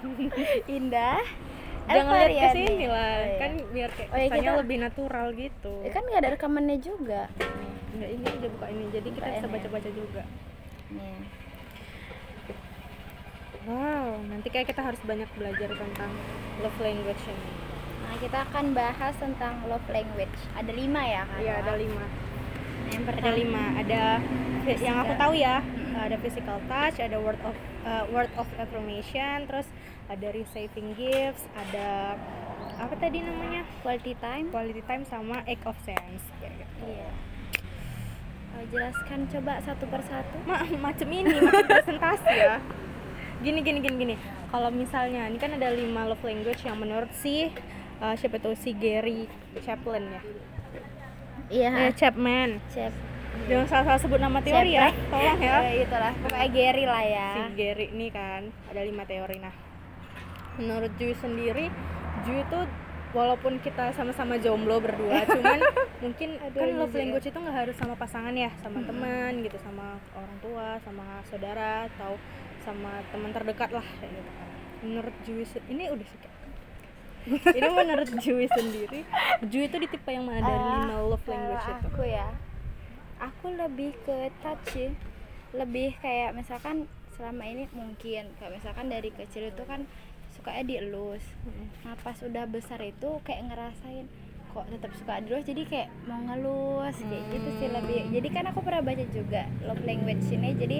indah. Jangan lihat ke sini lah. Oh, iya. kan biar kayak Oh, iya, kita- lebih natural gitu. Ya kan nggak ada rekamannya juga. Nggak, ini udah buka ini. Jadi kita Buka bisa ini. baca-baca juga. Nih wow nanti kayak kita harus banyak belajar tentang love language ini. Nah kita akan bahas tentang love language. Ada lima ya kan? Iya ada lima Yang ada pertama lima. Ada yang aku tahu ya. Mm-mm. ada physical touch ada word of uh, word of affirmation terus ada receiving gifts ada apa tadi namanya? Quality time. Quality time sama act of sense. Kayak gitu. iya. Oh, jelaskan coba satu persatu. Ma macam ini macam presentasi ya. Gini gini gini gini. Kalau misalnya ini kan ada lima love language yang menurut si uh, siapa tuh? Si Gary Chapman ya iya. Eh, Chapman. Chef jangan salah salah sebut nama teori ya. Chapman. tolong ya. Eh, itulah. Pokoknya Gary lah ya. Si Gary ini kan. Ada lima teori. Nah menurut Jui sendiri Jui itu walaupun kita sama-sama jomblo berdua cuman mungkin Aduh, kan love language itu nggak harus sama pasangan ya sama teman gitu sama orang tua sama saudara atau sama teman terdekat lah gitu kan. Menurut se- ini udah ini menurut Jui sendiri Jui itu di tipe yang mana? Dari Ah, lima love language itu? aku ya aku lebih ke touch sih. Lebih kayak misalkan selama ini mungkin kayak misalkan dari kecil itu kan sukanya dielus Mm-mm. nah pas udah besar itu kayak ngerasain kok tetap suka dielus jadi kayak mau ngelus kayak gitu sih lebih. Jadi kan aku pernah baca juga love language ini jadi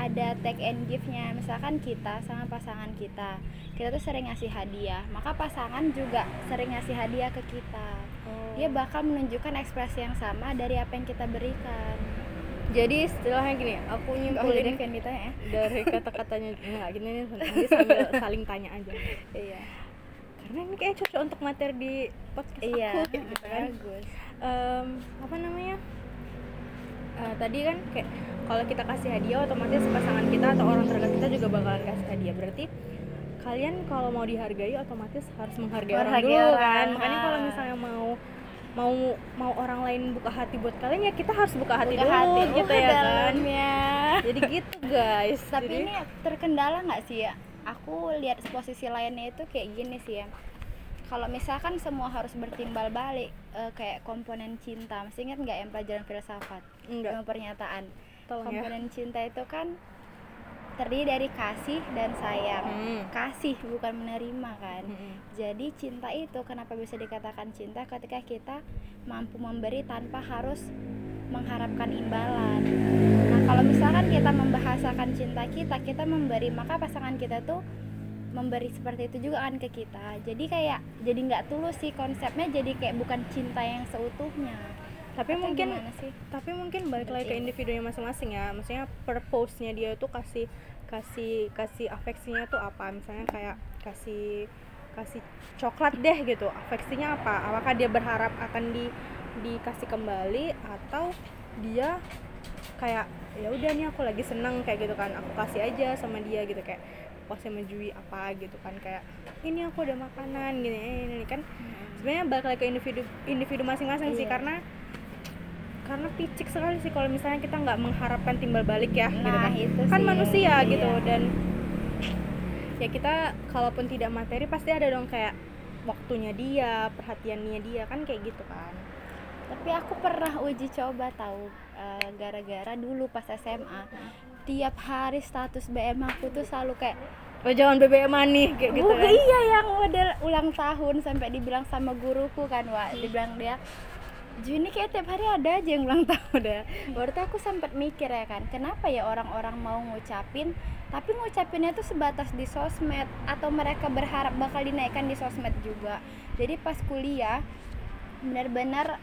ada take and give nya misalkan kita sama pasangan kita kita tuh sering ngasih hadiah maka pasangan juga sering ngasih hadiah ke kita. Oh. dia bakal menunjukkan ekspresi yang sama dari apa yang kita berikan. Jadi istilahnya gini aku nyimpulin kan ditanya ya. dari kata-katanya enggak gini nih sambil saling tanya aja. Iya. Karena ini kayak cocok untuk materi di podcast iya aku gitu kan. bagus. Em, apa namanya Eh, tadi kan kayak kalau kita kasih hadiah otomatis pasangan kita atau orang terdekat kita juga bakalan kasih hadiah. Berarti kalian kalau mau dihargai otomatis harus menghargai orang dulu orang, kan. Makanya kalau misalnya mau mau mau orang lain buka hati buat kalian ya kita harus buka hati Buka dulu hati gitu uh, ya kan. jadi gitu guys. Tapi Jadi- ini terkendala nggak sih ya? Aku lihat posisi lainnya itu kayak gini sih ya. Kalau misalkan semua harus bertimbal balik eh, kayak komponen cinta masih ingat nggak yang pelajaran filsafat enggak yang pernyataan tolong ya komponen cinta itu kan terdiri dari kasih dan sayang Hmm. kasih bukan menerima kan Mm-mm. jadi cinta itu kenapa bisa dikatakan cinta ketika kita mampu memberi tanpa harus mengharapkan imbalan. Nah, kalau misalkan kita membahasakan cinta kita, kita memberi, maka pasangan kita tuh memberi seperti itu juga kan ke kita. Jadi kayak jadi nggak tulus sih konsepnya jadi kayak bukan cinta yang seutuhnya. Tapi Atau mungkin sih? tapi mungkin balik lagi ke individunya masing-masing ya. Maksudnya purpose-nya dia tuh kasih kasih kasih afeksinya tuh apa? Misalnya kayak kasih kasih coklat deh gitu. Afeksinya apa? Apakah dia berharap akan di dikasih kembali atau dia kayak ya udah nih aku lagi seneng kayak gitu kan. Aku kasih aja sama dia gitu. Kayak pas sama Jui apa gitu kan. Kayak ini aku ada makanan gini ini, ini kan. Sebenarnya balik lagi ke individu individu masing-masing sih. Iya. karena karena picik sekali sih kalau misalnya kita nggak mengharapkan timbal balik ya gitu Nah, kan. itu kan sih. manusia Iya. gitu. Dan ya kita kalaupun tidak materi pasti ada dong kayak waktunya dia perhatiannya dia kan kayak gitu kan. Tapi aku pernah uji coba tahu eh, gara-gara dulu pas SMA tiap hari status BM aku tuh selalu kayak oh jangan BBM nih kayak gitu Bukan, kan. iya yang model ulang tahun sampai dibilang sama guruku kan Wak. Dibilang dia Juni kayak tiap hari ada aja yang ulang tahun ya. Berarti aku sempat mikir ya kan Kenapa ya orang-orang mau ngucapin Tapi ngucapinnya tuh sebatas di sosmed Atau mereka berharap bakal dinaikkan di sosmed juga. Jadi pas kuliah Benar-benar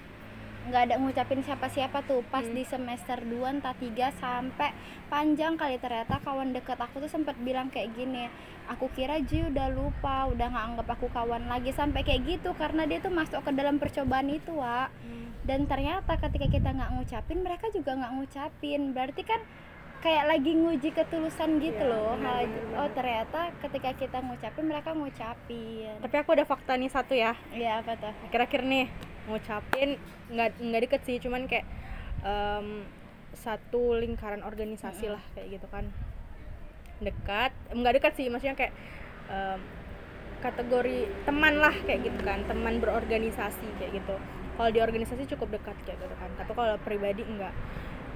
nggak ada ngucapin siapa-siapa tuh. Pas Hmm. di semester 2 entah 3 sampai panjang kali. Ternyata kawan deket aku tuh sempat bilang kayak gini aku kira Ji udah lupa udah nggak anggap aku kawan lagi. Sampai kayak gitu karena dia tuh masuk ke dalam percobaan itu Wak Hmm. dan ternyata ketika kita nggak ngucapin mereka juga nggak ngucapin. Berarti kan kayak lagi nguji ketulusan gitu Iya, loh. benar, Ha- benar, oh ternyata ketika kita ngucapin mereka ngucapin. Tapi aku ada fakta nih satu ya. Ya apa tuh? Akhir-akhir nih ngucapin nggak nggak deket sih cuman kayak em, satu lingkaran organisasi lah kayak gitu kan. Dekat nggak dekat sih maksudnya kayak em, kategori teman lah kayak gitu kan. Teman berorganisasi kayak gitu. Kalau di organisasi cukup dekat kayak gitu kan. Tapi kalau pribadi enggak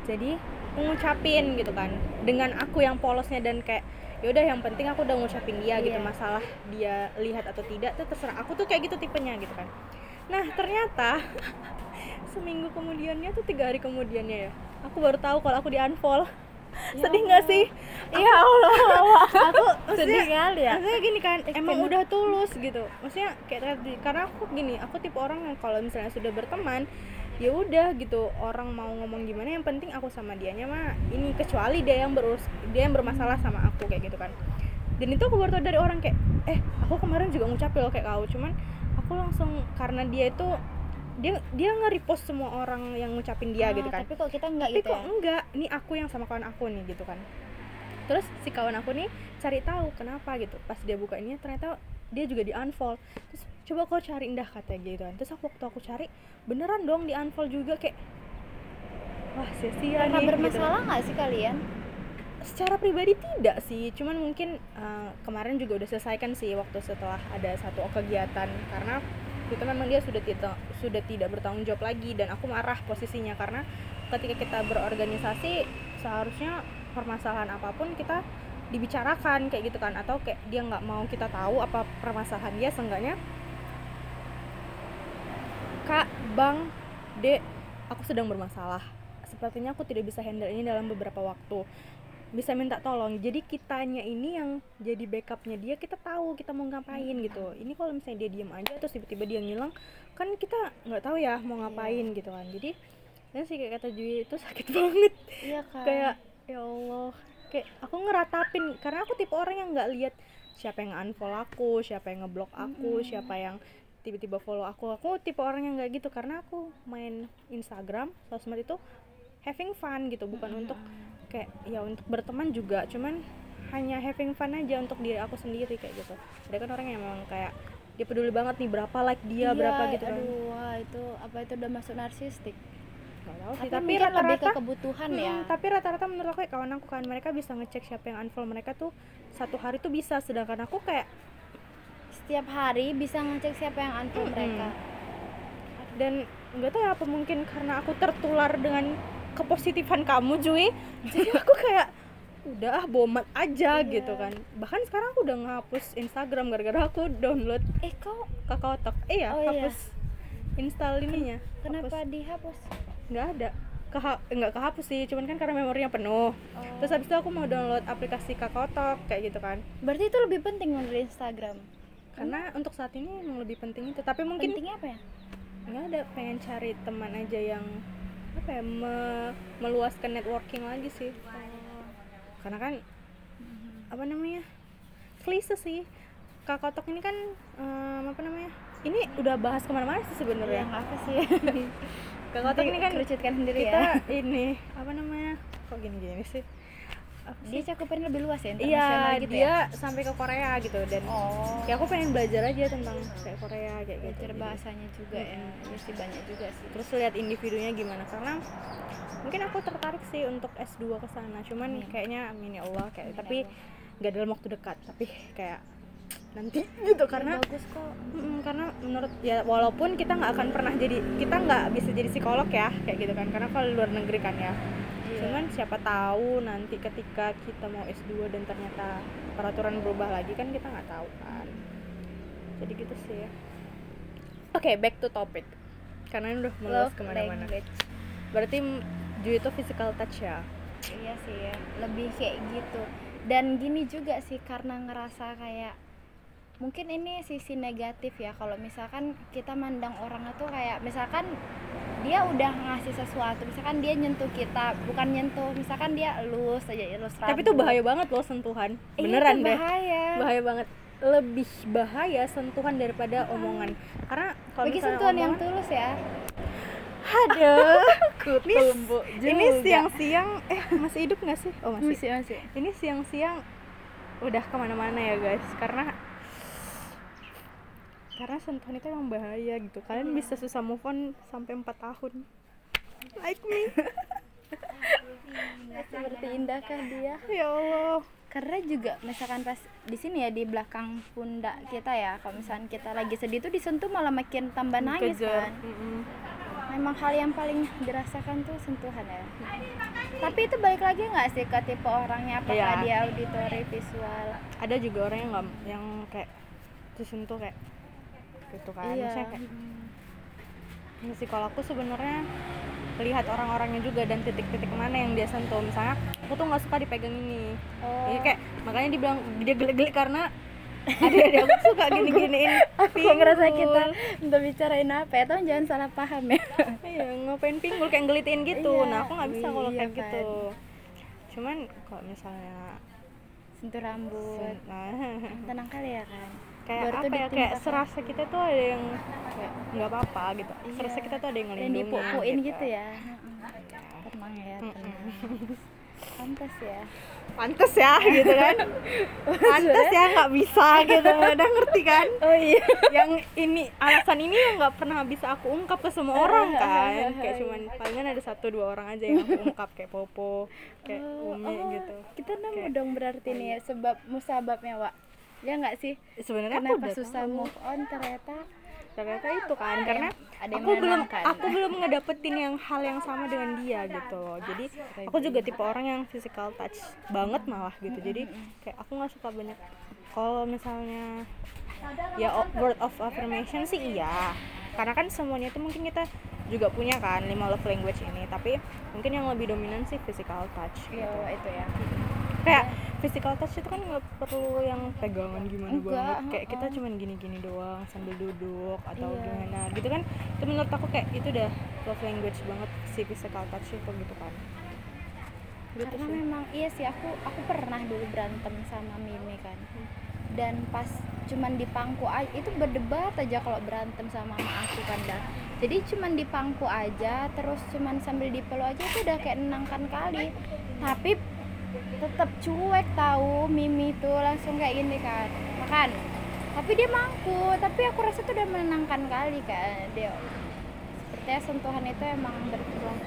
jadi ngucapin gitu kan. Dengan aku yang polosnya dan kayak yaudah yang penting aku udah ngucapin dia gitu Iya. masalah dia lihat atau tidak tuh terserah. Aku tuh kayak gitu tipenya gitu kan nah ternyata seminggu kemudiannya tuh tiga hari kemudiannya ya. Aku baru tahu kalau aku di unfollow. Ya sedih nggak sih? Iya Allah, aku sedih kali ya. maksudnya gini kan emang udah tulus gitu. Maksudnya kayak tadi karena aku gini aku tipe orang yang kalau misalnya sudah berteman ya udah gitu. Orang mau ngomong gimana yang penting aku sama dianya mah ini kecuali dia yang berurus dia yang bermasalah sama aku kayak gitu kan. Dan itu aku baru tahu dari orang kayak eh aku kemarin juga ngucapin loh kayak kau. Cuman aku langsung karena dia itu dia dia nge-repost semua orang yang ngucapin dia Ah, gitu kan Tapi kok kita enggak tapi gitu kok ya? enggak ini aku yang sama kawan aku nih gitu kan terus si kawan aku nih cari tahu kenapa gitu pas dia buka ini ternyata dia juga di unfollow terus coba kau cari indah katanya gitu kan terus aku waktu aku cari beneran dong di unfollow juga kayak wah sia-sia nih gitu. bermasalah nggak sih kalian? Secara pribadi tidak sih cuman mungkin eh, kemarin juga udah selesaikan sih waktu setelah ada satu kegiatan karena itu memang dia sudah tidak sudah tidak bertanggung jawab lagi dan aku marah posisinya karena ketika kita berorganisasi seharusnya permasalahan apa pun kita dibicarakan kayak gitu kan atau kayak dia nggak mau kita tahu apa permasalahan dia seenggaknya kak bang dek aku sedang bermasalah. Sepertinya aku tidak bisa handle ini dalam beberapa waktu bisa minta tolong. Jadi kitanya ini yang jadi backupnya dia kita tahu kita mau ngapain gitu. Ini kalau misalnya dia diam aja terus tiba-tiba dia ngilang kan kita nggak tahu ya mau ngapain gitu kan. Jadi dan sih kayak kata Jui itu sakit banget. Iya kan. kayak ya Allah. Kayak aku ngeratapin karena aku tipe orang yang nggak lihat siapa yang unfollow aku siapa yang ngeblok aku siapa yang tiba-tiba follow aku. Aku tipe orang yang nggak gitu karena aku main Instagram sosmed itu having fun gitu bukan untuk kayak ya untuk berteman juga cuman hanya having fun aja untuk diri aku sendiri kayak gitu ada kan orang yang memang kayak dia peduli banget nih berapa like dia Iya, berapa gitu kan Aduh, wah itu apa itu udah masuk narsistik? Tahu sih Tapi, lebih ke rata-rata kebutuhan Mm, ya. tapi rata-rata menurut aku ya, kawan aku kan mereka bisa ngecek siapa yang unfollow mereka tuh satu hari tuh bisa sedangkan aku kayak Setiap hari bisa ngecek siapa yang unfollow Mm-mm. mereka. dan nggak tahu ya apa mungkin karena aku tertular dengan kepositifan kamu Jui jadi aku kayak udah ah bomat aja Iya. gitu kan bahkan sekarang aku udah ngapus Instagram gara-gara aku download Eh kau kakao talk eh ya Oh, iya. hapus install ininya kenapa Hapus. dihapus? nggak ada Keha nggak kehapus sih cuman kan karena memorinya penuh Oh. terus habis itu aku mau download aplikasi kakao talk kayak gitu kan Berarti itu lebih penting dari Instagram. karena untuk saat ini emang lebih penting itu tapi mungkin Pentingnya apa ya? nggak ada pengen cari teman aja yang apa ya me- meluaskan networking lagi sih karena kan apa namanya klise sih kakotok ini kan em, apa namanya ini udah bahas ke mana-mana sih sebenarnya Yang apa sih? kakotok ini kan kerucutkan sendiri kita ya. ini apa namanya kok gini-gini sih? Dia cakupannya lebih luas ya, iya internasional gitu dia ya. sampai ke Korea gitu dan Oh. ya aku pengen belajar aja tentang kayak Korea kayak gitu Belajar Jadi- bahasanya juga ya. Iya sih banyak juga sih. terus lihat individunya gimana karena mungkin aku tertarik sih untuk S2 ke sana cuman Amin. kayaknya amin ya Allah kayak Amin ya tapi nggak dalam waktu dekat tapi kayak nanti gitu karena Ya, bagus kok. Mm, karena menurut ya walaupun kita nggak akan pernah jadi kita nggak bisa jadi psikolog ya kayak gitu kan karena kalau luar negeri kan ya Iya. Cuman siapa tahu nanti ketika kita mau S2 dan ternyata peraturan berubah lagi kan kita nggak tahu kan. Jadi gitu sih ya. Oke back to topic. Karena ini udah meluas ke mana-mana. berarti Ju itu physical touch ya? Iya sih ya, lebih kayak gitu. Dan gini juga sih karena ngerasa kayak mungkin ini sisi negatif ya kalau misalkan kita mandang orang itu kayak misalkan dia udah ngasih sesuatu misalkan dia nyentuh kita bukan nyentuh misalkan dia elus aja elus tapi itu rambut. bahaya banget loh sentuhan. Iya, beneran itu deh. bahaya. Bahaya banget. Lebih bahaya sentuhan daripada omongan. Karena kalau bagi sentuhan yang omongan- tulus ya. Aduh, ini, siang-siang eh masih hidup nggak sih? Oh masih. masih masih. Ini siang-siang udah ke mana-mana ya guys, karena karena sentuhan itu emang bahaya gitu. Kalian bisa susah move on sampai 4 tahun. Like me. seperti indahkah dia ya Allah. karena juga misalkan pas di sini ya di belakang pundak kita ya kalau misalkan kita lagi sedih tuh disentuh malah makin tambah nangis Kejar. kan Mm-mm. memang hal yang paling dirasakan tuh sentuhan ya tapi itu balik lagi nggak sih ke tipe orangnya apakah Iya. dia auditory visual ada juga orang yang nggak yang kayak disentuh kayak gitu kan. Iya. Maksudnya kayak Mm. ya sih kalau aku sebenarnya lihat orang-orangnya juga dan titik-titik mana yang dia sentuh. Misalnya aku tuh nggak suka dipegang ini. Oh. Iya kayak makanya dibilang dia gelik-gelik karena ada ada aku suka gini-giniin. aku pinggul. kita untuk bicarain apa ya? Jangan salah paham ya. Iya ngapain pinggul kayak ngelitin gitu. Iya, nah aku nggak bisa kalau iya kayak kan. gitu cuman kalau misalnya sentuh rambut. Nah, tenang kali ya kan kayak Baru apa ya kayak serasa kita tuh ada yang kayak nggak apa-apa gitu. Iya. serasa kita tuh ada yang dan ngelindungin dipupuin gitu. ya. Tenang ya tenang. Pantas ya. Pantes ya gitu kan. Pantes ya nggak bisa gitu. Udah ngerti kan? Oh iya. Yang ini alasan ini yang nggak pernah bisa aku ungkap ke semua orang kan. kayak cuman palingan ada satu dua orang aja yang aku ungkap kayak popo kayak Oh, umi oh, gitu. kita nemu Kayak- dong berarti nih ya sebab musababnya Wak ya nggak sih? Sebenarnya aku kenapa udah susah tahu. move on ternyata? Ternyata itu kan Ada karena yang- ada yang aku belum aku belum ngedapetin yang hal yang sama dengan dia gitu loh. Jadi aku juga tipe orang yang physical touch banget malah gitu. Jadi kayak aku nggak suka banyak kalau misalnya ya word of affirmation sih iya. Karena kan semuanya itu mungkin kita juga punya kan lima love language ini. Tapi mungkin yang lebih dominan sih physical touch Yo, gitu. itu ya kayak physical touch itu kan nggak perlu yang pegangan gimana Enggak, banget. kayak kita cuman gini-gini doang sambil duduk atau Iya. gimana. Gitu kan itu menurut aku kayak itu udah love language banget si physical touch itu gitu kan. Gitu karena sih. memang iya sih aku aku pernah dulu berantem sama Mimi kan. Dan pas cuman di pangku aja itu berdebat aja kalau berantem sama mama aku kan dah jadi cuman di pangku aja terus cuman sambil dipeluk aja itu udah kayak nenangkan kali. Tapi tetap cuek tahu Mimi tuh langsung kayak gini kan. Makan. Tapi dia mangku tapi aku rasa itu udah menenangkan kali kan dia. Sepertinya sentuhan itu emang berkurang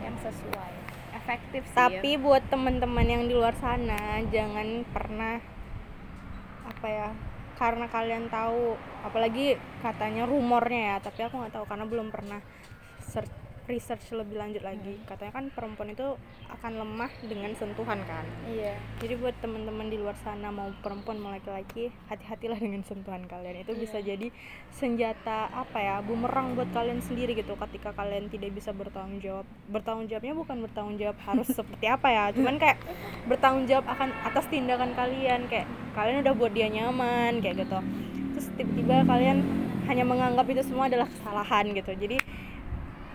yang sesuai. Efektif sih ya. tapi buat teman-teman yang di luar sana jangan pernah apa ya karena kalian tahu apalagi katanya rumornya ya tapi aku nggak tahu karena belum pernah search research lebih lanjut lagi. Katanya kan perempuan itu akan lemah dengan sentuhan kan? Iya. Jadi buat teman-teman di luar sana mau perempuan mau laki-laki hati-hatilah dengan sentuhan kalian. Itu bisa jadi senjata apa ya bumerang buat kalian sendiri gitu ketika kalian tidak bisa bertanggung jawab. Bertanggung jawabnya bukan bertanggung jawab harus seperti apa ya cuman kayak bertanggung jawab akan atas tindakan kalian. Kayak kalian udah buat dia nyaman kayak gitu. Terus tiba-tiba kalian hanya menganggap itu semua adalah kesalahan gitu. Jadi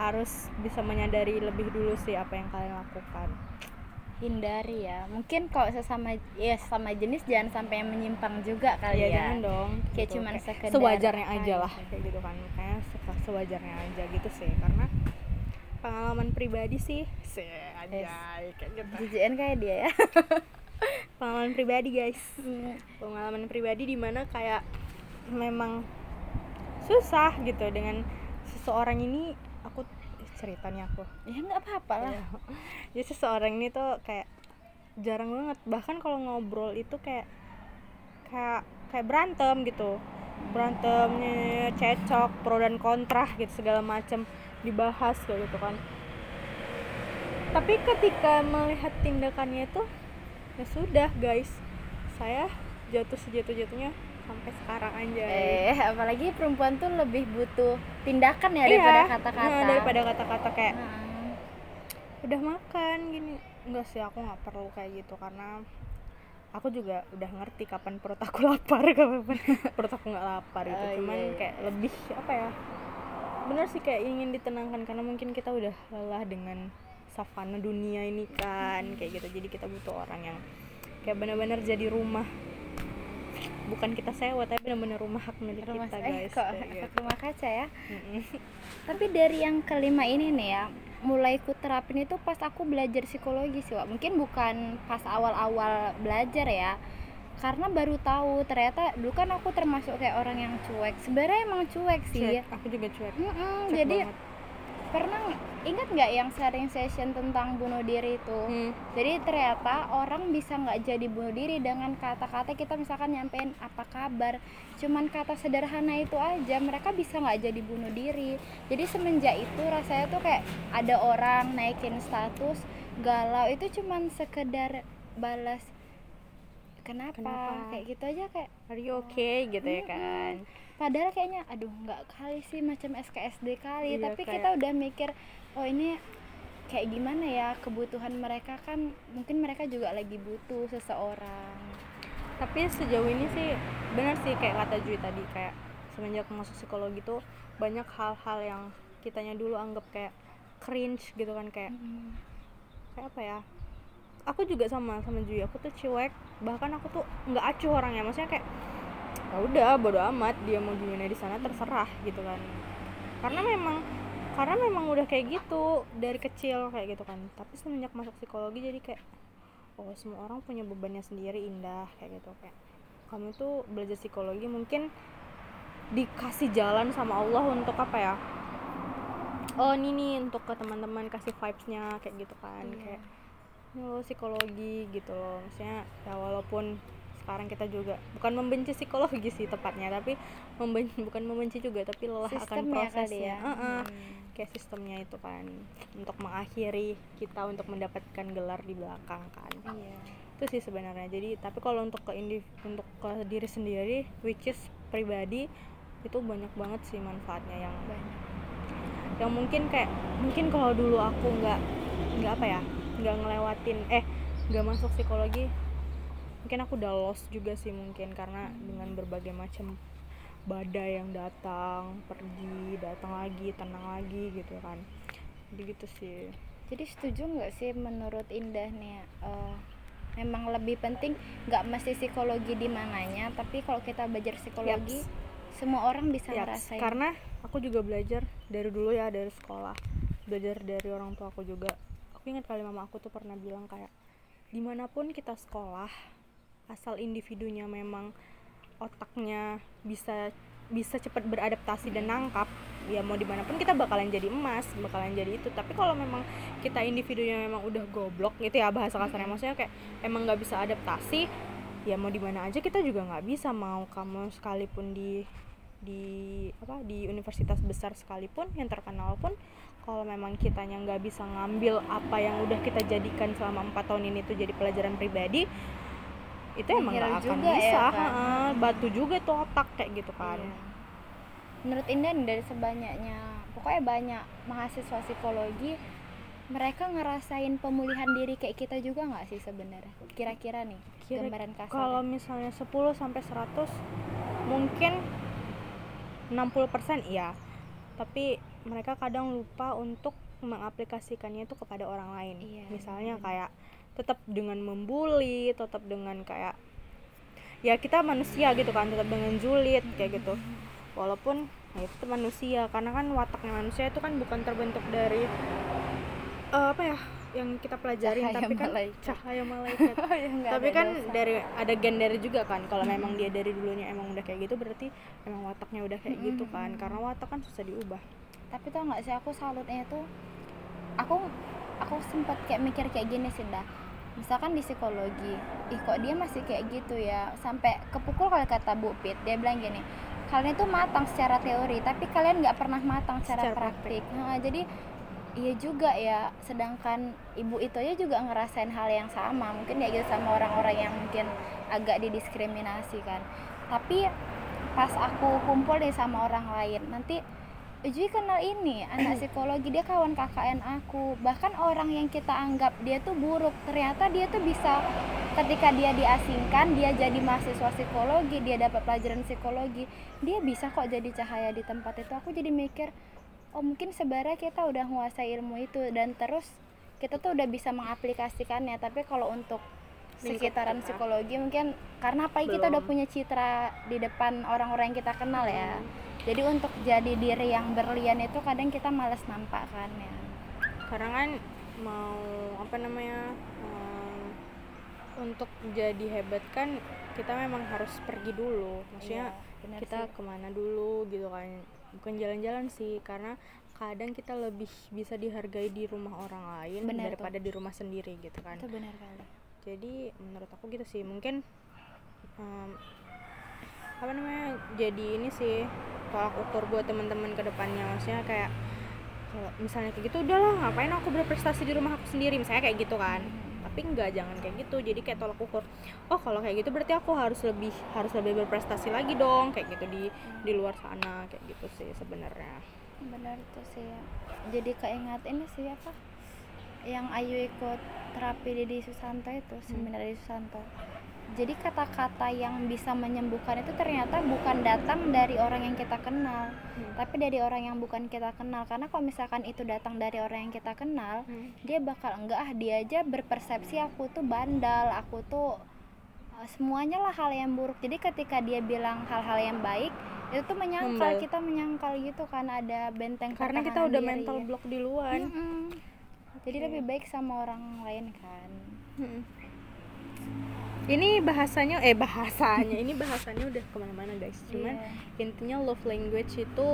harus bisa menyadari lebih dulu sih apa yang kalian lakukan. Hindari ya. Mungkin kalau sesama ya sesama jenis jangan sampai yang menyimpang juga kali ya, ya, jangan dong kayak gitu. cuman sekedar sewajarnya aja lah. gitu. kayak gitu kan. Kayak sewajarnya aja gitu sih. Karena pengalaman pribadi sih se aja kayak gitu. Kayak dia ya. Pengalaman pribadi guys. Hmm, pengalaman pribadi di mana kayak memang susah gitu dengan seseorang ini ceritanya aku. Ya nggak apa-apa lah. Iya. jadi seseorang ini tuh kayak jarang banget. Bahkan kalau ngobrol itu kayak kayak kayak berantem gitu. Berantemnya cecok pro dan kontra gitu segala macam dibahas kayak gitu kan. Tapi ketika melihat tindakannya itu ya sudah guys. Saya jatuh sejatuh jatuhnya sampai sekarang aja. Eh apalagi perempuan tuh lebih butuh tindakan ya Iya, daripada kata-kata. nah, daripada kata-kata kayak Nah, udah makan gini. Enggak sih aku nggak perlu kayak gitu karena aku juga udah ngerti kapan perut aku lapar kapan perut aku nggak lapar gitu. Oh, cuman iya, iya. kayak lebih apa ya bener sih kayak ingin ditenangkan karena mungkin kita udah lelah dengan savana dunia ini kan kayak gitu. Jadi kita butuh orang yang kayak benar-benar jadi rumah bukan kita sewa tapi benar-benar rumah hak milik rumah kita guys kok gitu. rumah kaca ya tapi dari yang kelima ini nih ya mulai ku terapin itu pas aku belajar psikologi sih Wak. mungkin bukan pas awal-awal belajar ya karena baru tahu ternyata dulu kan aku termasuk kayak orang yang cuek sebenarnya emang cuek sih Cuek, aku juga cuek Cuek jadi banget. Pernah ingat nggak yang sharing session tentang bunuh diri itu? Hmm. jadi ternyata orang bisa nggak jadi bunuh diri dengan kata-kata kita misalkan nyampein apa kabar? Cuman kata sederhana itu aja mereka bisa nggak jadi bunuh diri. Jadi semenjak itu rasanya tuh kayak ada orang naikin status galau. Itu cuman sekedar balas kenapa, Kenapa? kayak gitu aja kayak Are you okay? gitu ya kan padahal kayaknya aduh nggak kali sih macam SKSD kali. Iya, tapi kayak- kita udah mikir oh ini kayak gimana ya kebutuhan mereka kan mungkin mereka juga lagi butuh seseorang. Tapi sejauh ini sih benar sih kayak kata Jui tadi kayak semenjak masuk psikologi tuh banyak hal-hal yang kitanya dulu anggap kayak cringe gitu kan kayak kayak apa ya aku juga sama sama Jui. Aku tuh cuek bahkan aku tuh nggak acuh orangnya. Maksudnya kayak ya udah bodo amat dia mau gimana di sana terserah gitu kan. Karena memang karena memang udah kayak gitu dari kecil kayak gitu kan. Tapi semenjak masuk psikologi jadi kayak oh semua orang punya bebannya sendiri indah kayak gitu. Kayak kamu tuh belajar psikologi mungkin dikasih jalan sama Allah untuk apa ya? Oh ini nih untuk ke teman-teman kasih vibesnya kayak gitu kan. Iya. kayak ini lo psikologi gitu loh. Maksudnya ya walaupun sekarang kita juga. Bukan membenci psikologi sih tepatnya tapi membenci bukan membenci juga tapi lelah akan sistem ya prosesnya kali ya. Heeh. Hmm. kayak sistemnya itu kan untuk mengakhiri kita untuk mendapatkan gelar di belakang kan. Iya. Itu sih sebenarnya. Jadi tapi kalau untuk ke indiv untuk ke diri sendiri which is pribadi itu banyak banget sih manfaatnya yang banyak. yang mungkin kayak mungkin kalau dulu aku nggak nggak apa ya nggak ngelewatin eh nggak masuk psikologi mungkin aku udah lost juga sih mungkin karena dengan berbagai macam badai yang datang pergi datang lagi tenang lagi gitu kan. Jadi gitu sih. Jadi setuju nggak sih menurut Indah nih eh, memang lebih penting nggak mesti psikologi di mananya tapi kalau kita belajar psikologi semua orang bisa Ya, ngerasain. Karena aku juga belajar dari dulu ya dari sekolah. Belajar dari orang tua aku juga. Aku ingat kali mama aku tuh pernah bilang kayak di mana pun kita sekolah asal individunya memang otaknya bisa bisa cepat beradaptasi dan nangkap ya mau di mana pun kita bakalan jadi emas bakalan jadi itu. Tapi kalau memang kita individunya memang udah goblok gitu ya bahasa kasarnya maksudnya kayak emang nggak bisa adaptasi ya mau di mana aja kita juga nggak bisa. Mau kamu sekalipun di di apa di universitas besar sekalipun yang terkenal pun kalau memang kitanya nggak bisa ngambil apa yang udah kita jadikan selama empat tahun ini tuh jadi pelajaran pribadi itu emang nggak akan juga ya, bisa kan? heeh. batu juga tuh otak kayak gitu kan Iya. menurut Indah nih, dari sebanyaknya pokoknya banyak mahasiswa psikologi mereka ngerasain pemulihan diri kayak kita juga nggak sih sebenarnya kira-kira nih Kira- gambaran kasar kalau misalnya 10 sampai 100 mungkin 60% iya tapi mereka kadang lupa untuk mengaplikasikannya itu kepada orang lain Iya, misalnya benar. kayak tetap dengan membuli tetap dengan kayak ya kita manusia gitu kan tetap dengan julid kayak gitu. Walaupun ya itu manusia karena kan wataknya manusia itu kan bukan terbentuk dari eh, apa ya yang kita pelajarin Cahaya tapi kan malaikat. cahaya malaikat. Oh, ya, tapi kan dosa. dari ada gen dari juga kan kalau memang dia dari dulunya emang udah kayak gitu berarti emang wataknya udah kayak gitu kan karena watak kan susah diubah. Tapi tau nggak sih aku salutnya tuh aku aku sempat kayak mikir kayak gini sih dah misalkan di psikologi ih kok dia masih kayak gitu ya? Sampai kepukul kali kata Bu Pit dia bilang gini kalian itu matang secara teori tapi kalian nggak pernah matang secara, Secara praktik. Nah, jadi iya juga ya sedangkan ibu itu aja juga ngerasain hal yang sama mungkin ya gitu sama orang-orang yang mungkin agak didiskriminasi kan. Tapi pas aku kumpul nih sama orang lain nanti Ujui kenal ini anak psikologi dia kawan KKN aku. Bahkan orang yang kita anggap dia tuh buruk ternyata dia tuh bisa ketika dia diasingkan dia jadi mahasiswa psikologi dia dapat pelajaran psikologi. Dia bisa kok jadi cahaya di tempat itu. Aku jadi mikir oh mungkin sebenarnya kita udah menguasai ilmu itu. Dan terus kita tuh udah bisa mengaplikasikannya. Tapi kalau untuk sekitaran kita. psikologi mungkin karena apa kita udah Belum. punya citra di depan orang-orang yang kita kenal ya jadi untuk jadi diri yang berlian itu kadang kita males nampak kan ya karena kan mau apa namanya em, untuk jadi hebat kan kita memang harus pergi dulu maksudnya Iya, kita sih. ke mana dulu gitu kan bukan jalan-jalan sih karena kadang kita lebih bisa dihargai di rumah orang lain Benar tuh. daripada di rumah sendiri gitu kan itu benar kali jadi menurut aku gitu sih. Mungkin em, apa namanya jadi ini sih tolak ukur buat teman-teman ke depannya. Maksudnya kayak kalau misalnya kayak gitu udahlah ngapain aku berprestasi di rumah aku sendiri? Misalnya kayak gitu kan. Tapi enggak jangan kayak gitu. Jadi kayak tolak ukur oh kalau kayak gitu berarti aku harus lebih harus lebih berprestasi lagi dong. Kayak gitu di di luar sana kayak gitu sih sebenarnya. Benar tuh sih. Ya. jadi keingat ini sih apa yang Ayu ikut terapi di Didi Susanto itu seminar di Susanto. Jadi kata-kata yang bisa menyembuhkan itu ternyata bukan datang dari orang yang kita kenal tapi dari orang yang bukan kita kenal. Karena kalau misalkan itu datang dari orang yang kita kenal dia bakal enggak ah dia aja berpersepsi aku tuh bandal aku tuh uh, semuanya lah hal yang buruk. Jadi ketika dia bilang hal-hal yang baik itu tuh menyangkal Membal. kita menyangkal gitu kan ada benteng karena kita udah diri. mental block duluan Mm-mm. Jadi Oke. lebih baik sama orang lain kan Mm-mm. ini bahasanya eh bahasanya ini bahasanya udah ke mana-mana guys cuman Iya. intinya love language itu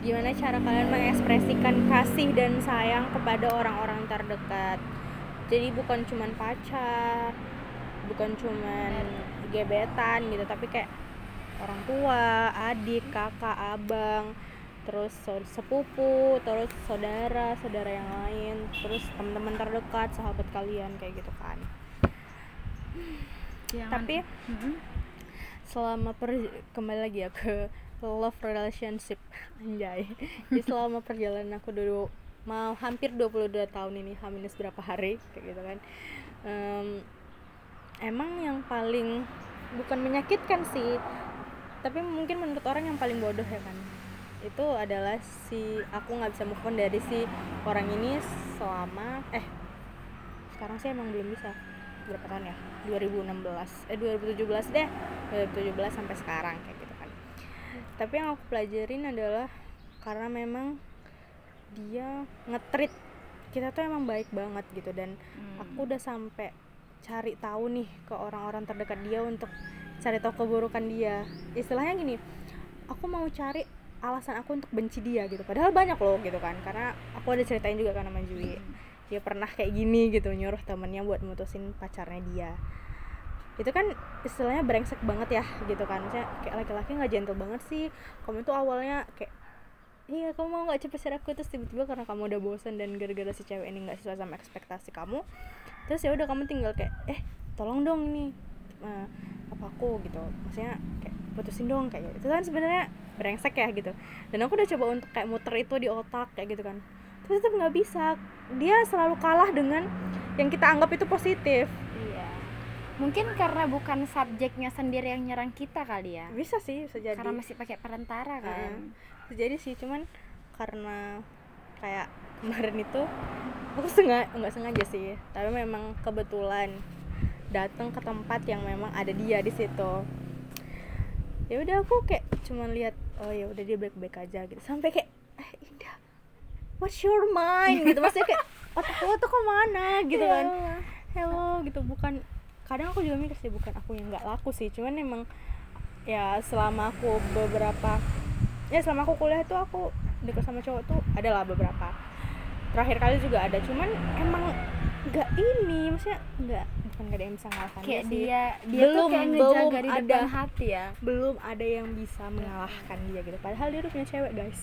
gimana cara kalian mengekspresikan kasih dan sayang kepada orang-orang terdekat jadi bukan cuman pacar bukan cuman gebetan gitu tapi kayak orang tua adik kakak abang terus sepupu terus saudara saudara yang lain terus teman-teman terdekat sahabat kalian kayak gitu kan. Jangan- tapi Mm-mm. selama per kembali lagi ya ke love relationship. Anjay. Jadi selama perjalanan aku dulu mau hampir 22 tahun ini H minus berapa hari kayak gitu kan. Em, emang yang paling bukan menyakitkan sih tapi mungkin menurut orang yang paling bodoh ya kan itu adalah si aku nggak bisa move on dari si orang ini selama eh sekarang sih emang belum bisa. Berapa tahun ya? 2016 eh 2017 deh. 2017 sampai sekarang kayak gitu kan. Tapi yang aku pelajarin adalah karena memang dia ngetrit kita tuh emang baik banget gitu. Dan Hmm. aku udah sampai cari tahu nih ke orang-orang terdekat dia untuk cari tahu keburukan dia. Istilahnya gini aku mau cari alasan aku untuk benci dia gitu. Padahal banyak loh gitu kan. Karena aku ada ceritain juga kan sama Jui. Dia pernah kayak gini gitu nyuruh temennya buat mutusin pacarnya dia. Itu kan istilahnya brengsek banget ya gitu kan. Maksudnya kayak laki-laki nggak gentle banget sih. Kamu tuh awalnya kayak iya kamu mau nggak cepet aku? Terus tiba-tiba karena kamu udah bosan dan gara-gara si cewek ini nggak sesuai sama ekspektasi kamu terus ya udah kamu tinggal kayak eh tolong dong ini eh, apa aku gitu. Maksudnya kayak putusin dong kayak gitu. itu kan sebenarnya brengsek ya gitu. Dan aku udah coba untuk kayak muter itu di otak kayak gitu kan. Tapi tetap nggak bisa. Dia selalu kalah dengan yang kita anggap itu positif. Iya. Mungkin karena bukan subjeknya sendiri yang nyerang kita kali ya. Bisa sih bisa jadi. Karena masih pakai perantara kan. Bisa jadi sih cuman karena kayak kemarin itu aku sengaja nggak sengaja sih. Tapi memang kebetulan datang ke tempat yang memang ada dia di situ ya udah aku kayak cuman lihat oh ya udah dia baik-baik aja gitu. Sampai kayak eh Indah what's your mind? Gitu. Maksudnya kayak otak lo tuh ke mana? Gitu kan. Allah. hello gitu. Bukan kadang aku juga mikir sih bukan aku yang nggak laku sih. Cuman emang ya selama aku beberapa ya selama aku kuliah tuh aku deket sama cowok tuh adalah beberapa terakhir kali juga ada. Cuman emang nggak ini maksudnya nggak bukan nggak ada yang bisa ngalahkan kayak dia dia dia tuh Belum- kayak belum di ada. hati ya. Belum ada yang bisa mengalahkan dia gitu. Padahal dia udah punya cewek guys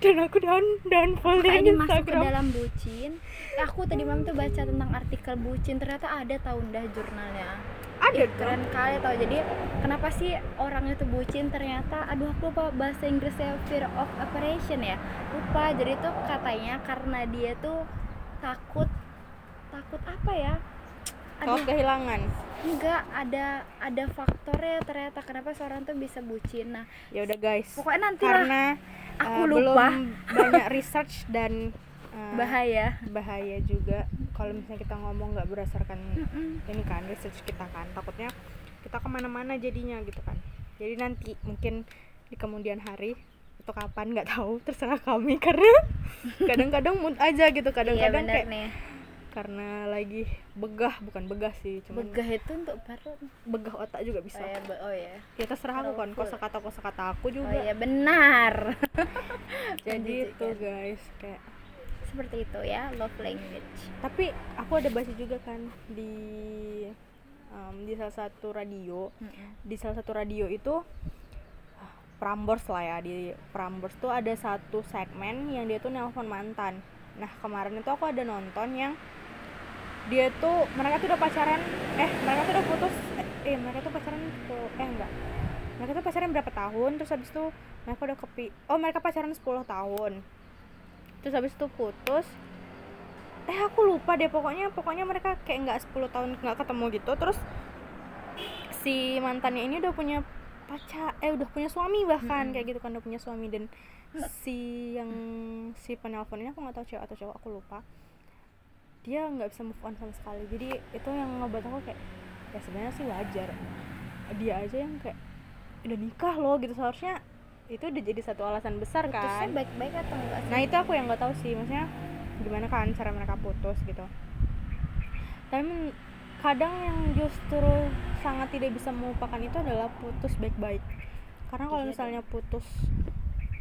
dan aku down downfall di ini masuk ke dalam bucin. Eh, aku tadi malam tuh baca tentang artikel bucin. Ternyata ada tahun dah jurnalnya. Ada dong. keren kali tau. Jadi kenapa sih orang itu bucin? Ternyata aduh aku lupa bahasa Inggrisnya fear of operation ya. Lupa. Jadi tuh katanya karena dia tuh takut takut apa ya kalau aduh. kehilangan? Enggak ada ada faktornya ternyata kenapa seorang tuh bisa bucin. Nah ya udah guys. pokoknya nanti karena aku uh, lupa. belum banyak research dan uh, bahaya. bahaya juga. Kalau misalnya kita ngomong nggak berdasarkan Mm-mm. ini kan research kita kan. Takutnya kita ke mana-mana jadinya gitu kan. Jadi nanti mungkin di kemudian hari atau kapan nggak tahu. Terserah kami karena kadang-kadang mood aja gitu. Iya kadang-kadang bener kayak nih. karena lagi begah bukan begah sih cuman begah itu untuk perut begah otak juga bisa. Oh ya oh ya ya terserah aku kan Powerful. kosakata kosakata aku oh juga. ya benar. Jadi itu guys kayak seperti itu ya love language. Tapi aku ada baca juga kan di em, di salah satu radio. Di salah satu radio itu ah, Prambors lah ya di Prambors tuh ada satu segmen yang dia tuh nelpon mantan. Nah kemarin itu aku ada nonton yang dia tuh mereka tuh udah pacaran eh mereka tuh udah putus eh, eh mereka tuh pacaran tuh eh enggak. Mereka tuh pacaran berapa tahun terus habis itu mereka udah kepi oh mereka pacaran 10 tahun. Terus habis itu putus. Eh aku lupa deh pokoknya pokoknya mereka kayak nggak 10 tahun nggak ketemu gitu. Terus si mantannya ini udah punya pacar eh udah punya suami bahkan Mm-mm. kayak gitu kan udah punya suami. Dan si yang si penelpon ini aku nggak tahu cewek atau cowok aku lupa dia nggak bisa move on sama sekali. Jadi itu yang ngebuat aku kayak ya sebenarnya sih wajar. Dia aja yang kayak udah nikah loh gitu. Seharusnya itu udah jadi satu alasan besar putusnya kan. baik-baik atau enggak sih? Nah itu aku yang nggak tahu sih. Maksudnya gimana kan cara mereka putus gitu. Tapi kadang yang justru sangat tidak bisa melupakan itu adalah putus baik-baik. Karena kalau Iya, misalnya putus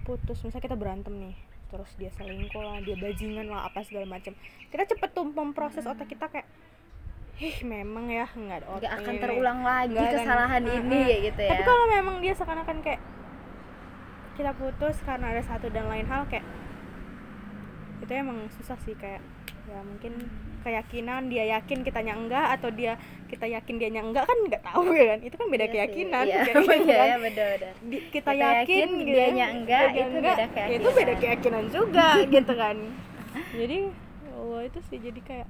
putus misalnya kita berantem nih terus dia selingkuh lah dia bajingan lah apa segala macam kita cepet tuh memproses otak kita kayak ih memang ya nggak ada otak akan ini." terulang lagi akan- kesalahan Heeh. ini kayak gitu ya tapi kalau memang dia seakan-akan kayak kita putus karena ada satu dan lain hal kayak itu emang susah sih kayak ya mungkin keyakinan dia yakin kitanya enggak atau dia kita yakin dianya enggak kan nggak tahu ya kan itu kan beda Iya sih, keyakinan iya. kayak iya kan. ya benar-benar Di- kita, Kita yakin, yakin, gitu dianya kan, enggak, dia itu beda ya itu beda keyakinan. keyakinan juga gitu kan jadi oh itu sih jadi kayak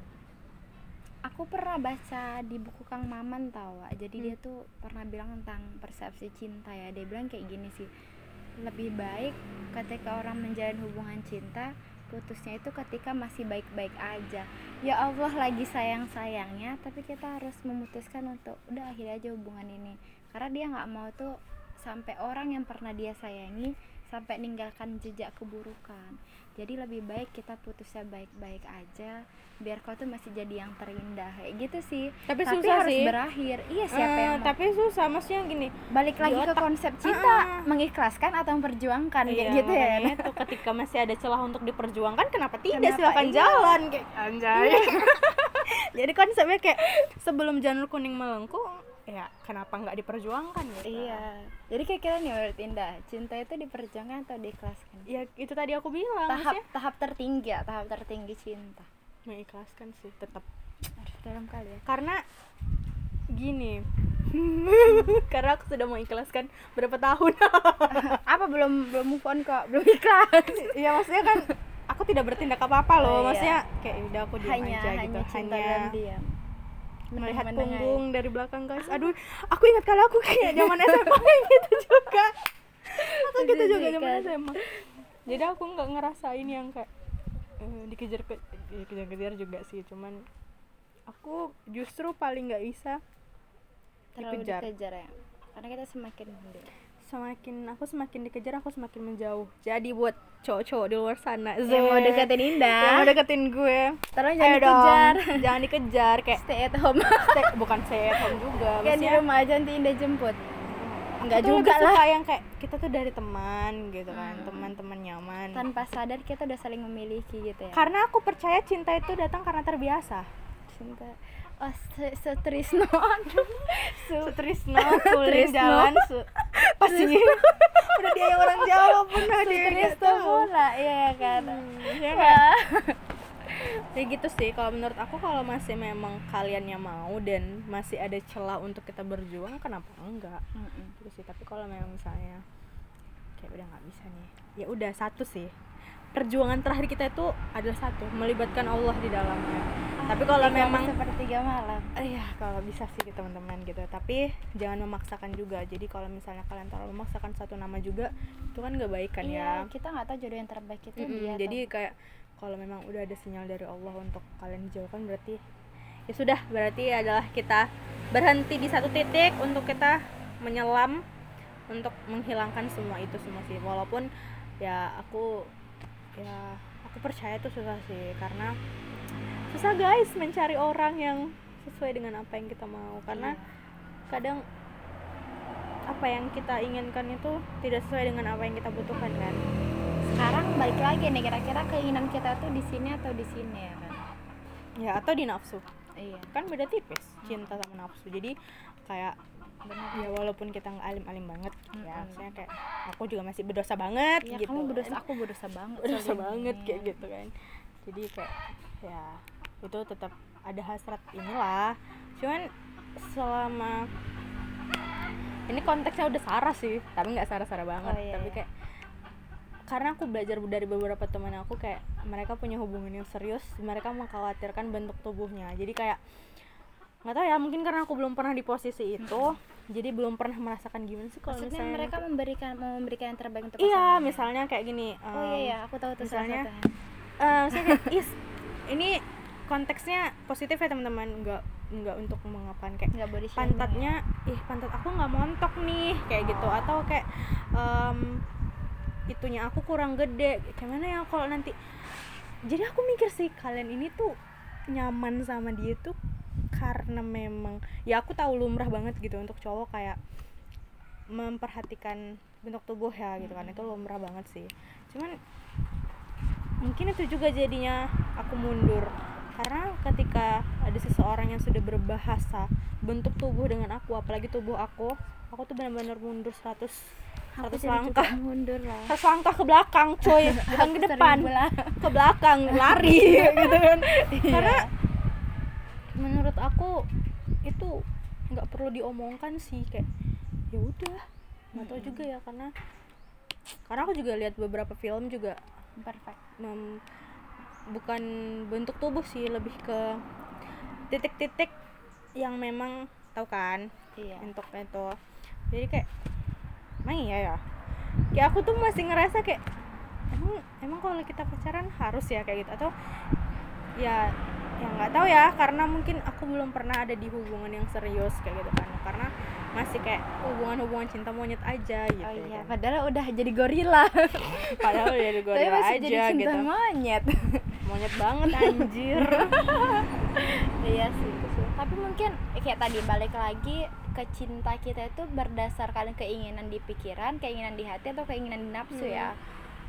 aku pernah baca di buku Kang Maman tau Wak. jadi Hmm. dia tuh pernah bilang tentang persepsi cinta ya dia bilang kayak gini sih lebih baik ketika orang menjalin hubungan cinta putusnya itu ketika masih baik-baik aja. Ya Allah lagi sayang-sayangnya tapi kita harus memutuskan untuk udah akhiri aja hubungan ini. Karena dia nggak mau tuh sampai orang yang pernah dia sayangi sampai ninggalkan jejak keburukan jadi lebih baik kita putusnya baik-baik aja biar kau tuh masih jadi yang terindah. Kayak gitu sih. Tapi, tapi susah harus sih. berakhir. Iya siapa Eh, yang mau? tapi susah. Maksudnya gini balik lagi ke otak. konsep cinta Ah. mengikhlaskan atau memperjuangkan kayak Iya, gitu ya. itu ketika masih ada celah untuk diperjuangkan kenapa tidak Kenapa silakan iya? jalan kayak anjay. Jadi konsepnya kayak sebelum janur kuning melengkung ya kenapa nggak diperjuangkan gitu? Iya. Jadi kayak kita nih menurut Indah cinta itu diperjuangkan atau diikhlaskan? Ya itu tadi aku bilang tahap tahap tertinggi ya tahap tertinggi cinta. Mengikhlaskan sih tetap aduh dalam kali ya. Karena gini karena aku sudah mengikhlaskan berapa tahun. Apa belum belum move on kok? Belum ikhlas. Ya maksudnya kan aku tidak bertindak apa apa loh Oh, iya. maksudnya kayak udah aku diam hanya aja hanya gitu cinta hanya dan diam melihat punggung dari belakang guys. Aduh aku ingat kalau aku kayak zaman SMA kayak gitu juga. Atau gitu juga zaman Menjijikan. SMA jadi aku nggak ngerasain yang kayak eh, dikejar ke dikejar-kejar juga sih. Cuman aku justru paling nggak bisa terlalu dikejar. dikejar ya. Karena kita semakin mundur semakin aku semakin dikejar aku semakin menjauh. Jadi buat cowok-cowok di luar sana yang mau deketin yang Indah mau deketin gue. Tolong ayo jangan dong. dikejar. Jangan dikejar kayak stay at home. Stay- bukan stay at home juga kayak di rumah aja nanti Indah jemput. Aku Enggak tuh juga lah. suka yang kayak kita tuh dari teman gitu kan Hmm. teman-teman nyaman. Tanpa sadar kita udah saling memiliki gitu ya. Karena aku percaya cinta itu datang karena terbiasa. Cinta oh se setrisno Su Sutrisno kuling jalan su pasti udah dia yang orang Jawa pernah dia nggak Sutrisno pula iya kan? Ya kan? Wah. ya gitu sih kalau menurut aku kalau masih memang kaliannya mau dan masih ada celah untuk kita berjuang kenapa enggak? Gitu sih tapi kalau memang misalnya kayak udah nggak bisa nih ya udah satu sih perjuangan terakhir kita itu adalah satu melibatkan Allah di dalamnya tapi kalau memang sepertiga malam Iya, kalau bisa sih teman-teman gitu. Tapi jangan memaksakan juga. Jadi kalau misalnya kalian terlalu memaksakan satu nama juga, itu kan nggak baik kan iya ya. kita nggak tahu jodoh yang terbaik itu Mm-mm, dia jadi kayak kalau memang udah ada sinyal dari Allah untuk kalian dijauhkan berarti ya sudah berarti adalah kita berhenti di satu titik untuk kita menyelam untuk menghilangkan semua itu semua sih walaupun ya aku ya aku percaya itu susah sih karena susah guys mencari orang yang sesuai dengan apa yang kita mau. Karena Iya. kadang apa yang kita inginkan itu tidak sesuai dengan apa yang kita butuhkan kan? Sekarang balik lagi nih kira-kira keinginan kita tuh di sini atau di sini ya kan? Ya atau di nafsu. Iya. Kan beda tipis cinta sama nafsu. Jadi kayak benar ya walaupun kita nggak alim-alim banget ya Mm-mm. maksudnya kayak aku juga masih berdosa banget ya gitu kamu kan. berdosa aku berdosa banget berdosa banget kayak gitu kan jadi kayak ya itu tetap ada hasrat inilah cuman selama ini konteksnya udah sarah sih tapi nggak sarah-sarah banget Oh, iya, tapi iya. kayak karena aku belajar dari beberapa teman aku kayak mereka punya hubungan yang serius mereka mengkhawatirkan bentuk tubuhnya jadi kayak nggak tahu ya mungkin karena aku belum pernah di posisi itu jadi belum pernah merasakan gimana sih kalau misalnya mereka memberikan mau memberikan yang terbaik untuk iya misalnya kayak gini oh iya iya aku tahu tuh salah misalnya, satunya. eh kayak, is ini konteksnya positif ya teman-teman. Nggak nggak untuk mengapain kayak nggak body pantatnya ih pantat aku nggak montok nih kayak gitu. Atau kayak em, itunya aku kurang gede. Gimana ya kalau nanti jadi aku mikir sih kalian ini tuh nyaman sama dia tuh karena memang ya aku tahu lumrah banget gitu untuk cowok kayak memperhatikan bentuk tubuh ya gitu kan itu lumrah banget sih. Cuman mungkin itu juga jadinya aku mundur. Karena ketika ada seseorang yang sudah berbahasa bentuk tubuh dengan aku apalagi tubuh aku aku tuh benar-benar mundur 100 aku 100 jadi langkah. mundur lah. 100 langkah ke belakang coy bukan ke depan. ke belakang lari gitu kan. Karena Iya. Menurut aku itu nggak perlu diomongkan sih kayak ya udah. Nggak tahu juga ya karena karena aku juga lihat beberapa film juga perfect. mem- bukan bentuk tubuh sih lebih ke titik-titik yang memang tahu kan iya. untuk itu jadi kayak emang iya ya? Kayak aku tuh masih ngerasa kayak emang emang kalau kita pacaran harus ya? Kayak gitu. Atau ya ya nggak tahu ya karena mungkin aku belum pernah ada di hubungan yang serius kayak gitu kan. Karena masih kayak hubungan-hubungan cinta monyet aja gitu oh iya kan. padahal udah jadi gorila. Padahal udah di tapi gorila masih aja jadi cinta gitu. monyet. Monyet banget anjir. Iya sih tapi mungkin kayak tadi balik lagi ke cinta kita itu berdasarkan keinginan di pikiran keinginan di hati atau keinginan di nafsu ya.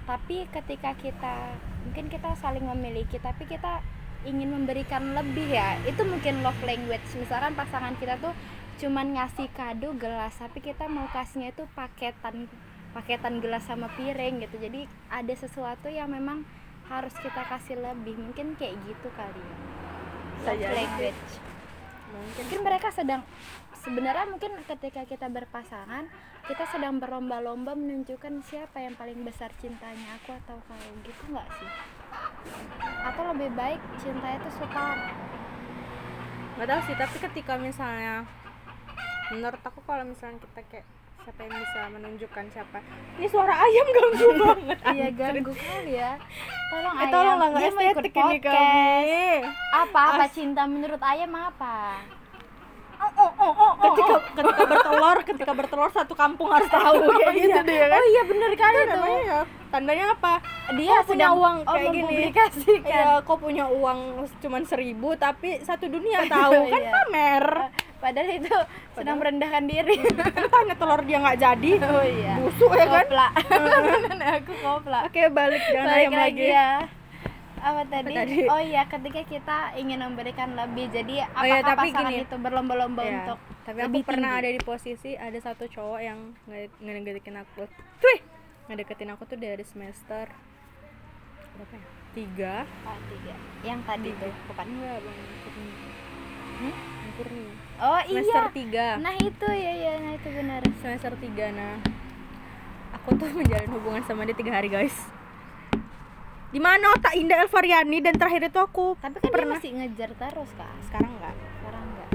Tapi ketika kita mungkin kita saling memiliki tapi kita ingin memberikan lebih ya itu mungkin love language. Misalkan pasangan kita tuh cuman ngasih kado gelas tapi kita mau kasihnya itu paketan paketan gelas sama piring gitu. Jadi ada sesuatu yang memang harus kita kasih lebih. Mungkin kayak gitu kali ya. Love jadi. language. Mungkin mungkin mereka sedang sebenarnya mungkin ketika kita berpasangan kita sedang berlomba-lomba menunjukkan siapa yang paling besar cintanya aku atau kau gitu nggak sih? Atau lebih baik cinta itu setara nggak tahu sih tapi ketika misalnya menurut aku kalau misalnya kita kayak siapa yang bisa menunjukkan siapa? Ini suara ayam ganggu banget. Iya ganggu kali ya. Tolong eh ayam tolong lah nggak mau ikut estetik ini kami. Apa apa cinta menurut ayam apa ketika ketika bertelur ketika bertelur satu kampung harus tahu kayak gitu. deh kan? Oh iya bener kali Itu tuh namanya ya, tandanya apa? Dia Kok punya uang oh, kayak gini? ya kok punya uang cuman seribu tapi satu dunia tahu. Kan Iya. pamer. Padahal itu sedang merendahkan diri. Kan tanya telur dia nggak jadi. Oh iya. Busuk ya kan? Kopla. Aku kopla. Oke balik. Jangan balik ayam lagi. lagi ya apa tadi? tadi? oh iya ketika kita ingin memberikan lebih jadi Oh iya, apakah tapi pasangan gini. itu berlomba-lomba Iya, untuk tapi aku lebih pernah tinggi? ada di posisi ada satu cowok yang nge- ngedeketin aku. Cuy! ngedeketin aku tuh dari semester berapa ya? Tiga. Ah, tiga. Yang tadi tuh bukan? Enggak bang hmm? Purni. Oh semester iya tiga. Nah itu. Ya ya nah itu benar. Semester tiga nah. Aku tuh menjalin hubungan sama dia tiga hari guys di mana otak Indah Elvariani dan terakhir itu aku tapi kan Pernah. dia masih ngejar terus kak. Sekarang enggak sekarang enggak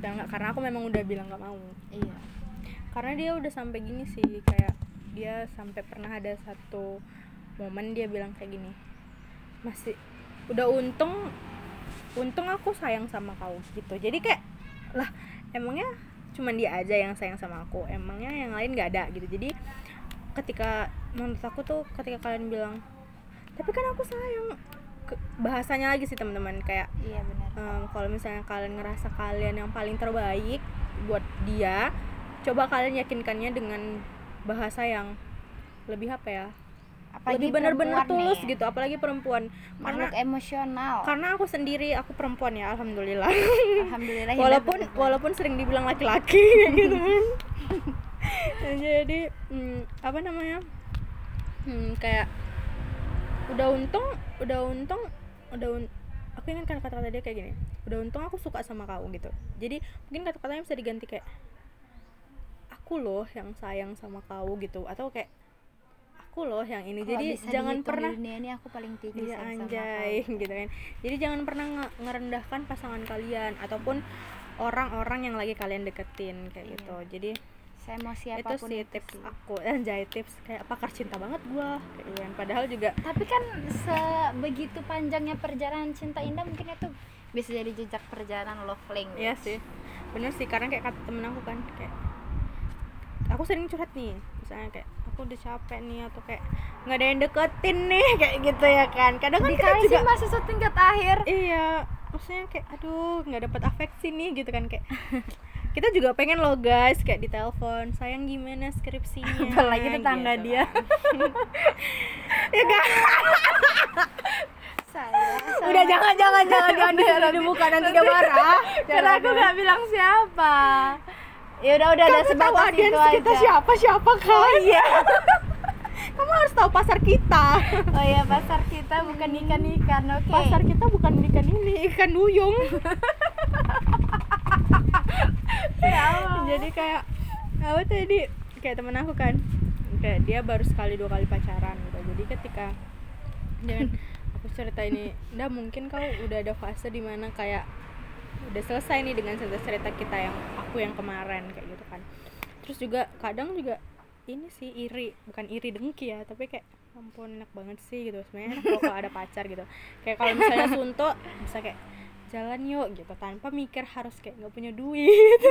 sekarang enggak karena aku memang udah bilang nggak mau. Iya. Karena dia udah sampai gini sih kayak dia sampai pernah ada satu momen dia bilang kayak gini masih udah untung untung aku sayang sama kau gitu. Jadi kayak lah emangnya cuman dia aja yang sayang sama aku? Emangnya yang lain nggak ada gitu. Jadi ketika menurut aku tuh ketika kalian bilang tapi kan aku sayang bahasanya lagi sih teman-teman kayak iya benar. Em, kalau misalnya kalian ngerasa kalian yang paling terbaik buat dia coba kalian yakinkannya dengan bahasa yang lebih apa ya apalagi lebih benar-benar tulus nih, gitu apalagi perempuan. Makhluk karena emosional. karena aku sendiri aku perempuan ya alhamdulillah. Alhamdulillah walaupun walaupun sering dibilang laki-laki gitu. kan jadi hmm, apa namanya hmm, kayak udah untung udah untung udah un aku ingat kan kata-kata dia kayak gini udah untung aku suka sama kau gitu jadi mungkin kata-katanya bisa diganti kayak aku loh yang sayang sama kau gitu atau kayak aku loh yang ini Kalau jadi jangan pernah dunia ini aku paling tinggi Iya sayang sama anjay gitu kan. Jadi jangan pernah nge- ngerendahkan pasangan kalian ataupun orang-orang yang lagi kalian deketin kayak Iya. gitu. Jadi. Saya mau itu siapa pun sih itu tips sih. aku. Anjay tips kayak pakar cinta banget gua? Kayak gitu kan. Padahal juga tapi kan sebegitu panjangnya perjalanan cinta indah mungkin itu bisa jadi jejak perjalanan love language. Iya sih. Bener sih karena kayak kata temen aku kan kayak aku sering curhat nih misalnya kayak aku udah capek nih atau kayak nggak ada yang deketin nih kayak gitu ya kan. Kadang kan kita juga sih mahasiswa tingkat akhir. Iya maksudnya kayak aduh nggak dapat afeksi nih gitu kan kayak kita juga pengen loh guys kayak di telepon sayang gimana skripsinya? Apalagi tetangga gitu dia. kan. ya kan? Saya udah jangan jangan jangan jangan jangan. di muka nanti dia marah. karena aku nggak bilang siapa. Ya udah udah ada sebatas itu kita aja. siapa siapa kan iya kamu harus tahu pasar kita. Oh ya pasar kita bukan ikan ikan oke. Pasar kita bukan ikan ini ikan duyung ya Allah. jadi kayak apa tadi kayak temen aku kan. Kayak dia baru sekali dua kali pacaran gitu. Jadi ketika jangan aku cerita ini udah mungkin kau udah ada fase di mana kayak udah selesai nih dengan cerita cerita kita yang aku yang kemarin kayak gitu kan. Terus juga kadang juga ini sih iri bukan iri dengki ya tapi kayak ampun enak banget sih gitu. Sebenarnya kalau ada pacar gitu. Kayak kalau misalnya suntuk bisa kayak jalan yuk gitu tanpa mikir harus kayak nggak punya duit.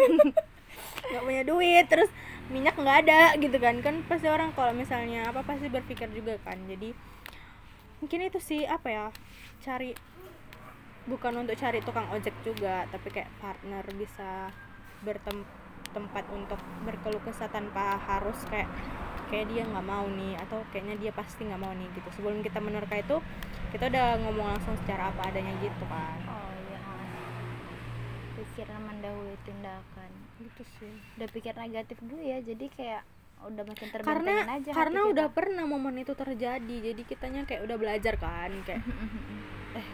Nggak punya duit terus minyak nggak ada gitu kan. Kan pasti orang kalau misalnya apa pasti berpikir juga kan. Jadi mungkin itu sih apa ya cari bukan untuk cari tukang ojek juga tapi kayak partner bisa bertempat untuk berkeluh kesah tanpa harus kayak kayak dia nggak mau nih atau kayaknya dia pasti nggak mau nih gitu. Sebelum kita menerka itu kita udah ngomong langsung secara apa adanya gitu kan oh iya pikiran mendahului tindakan. Gitu sih. Udah pikir negatif dulu ya jadi kayak udah makin karena aja karena udah pernah momen itu terjadi jadi kitanya kayak udah belajar kan kayak eh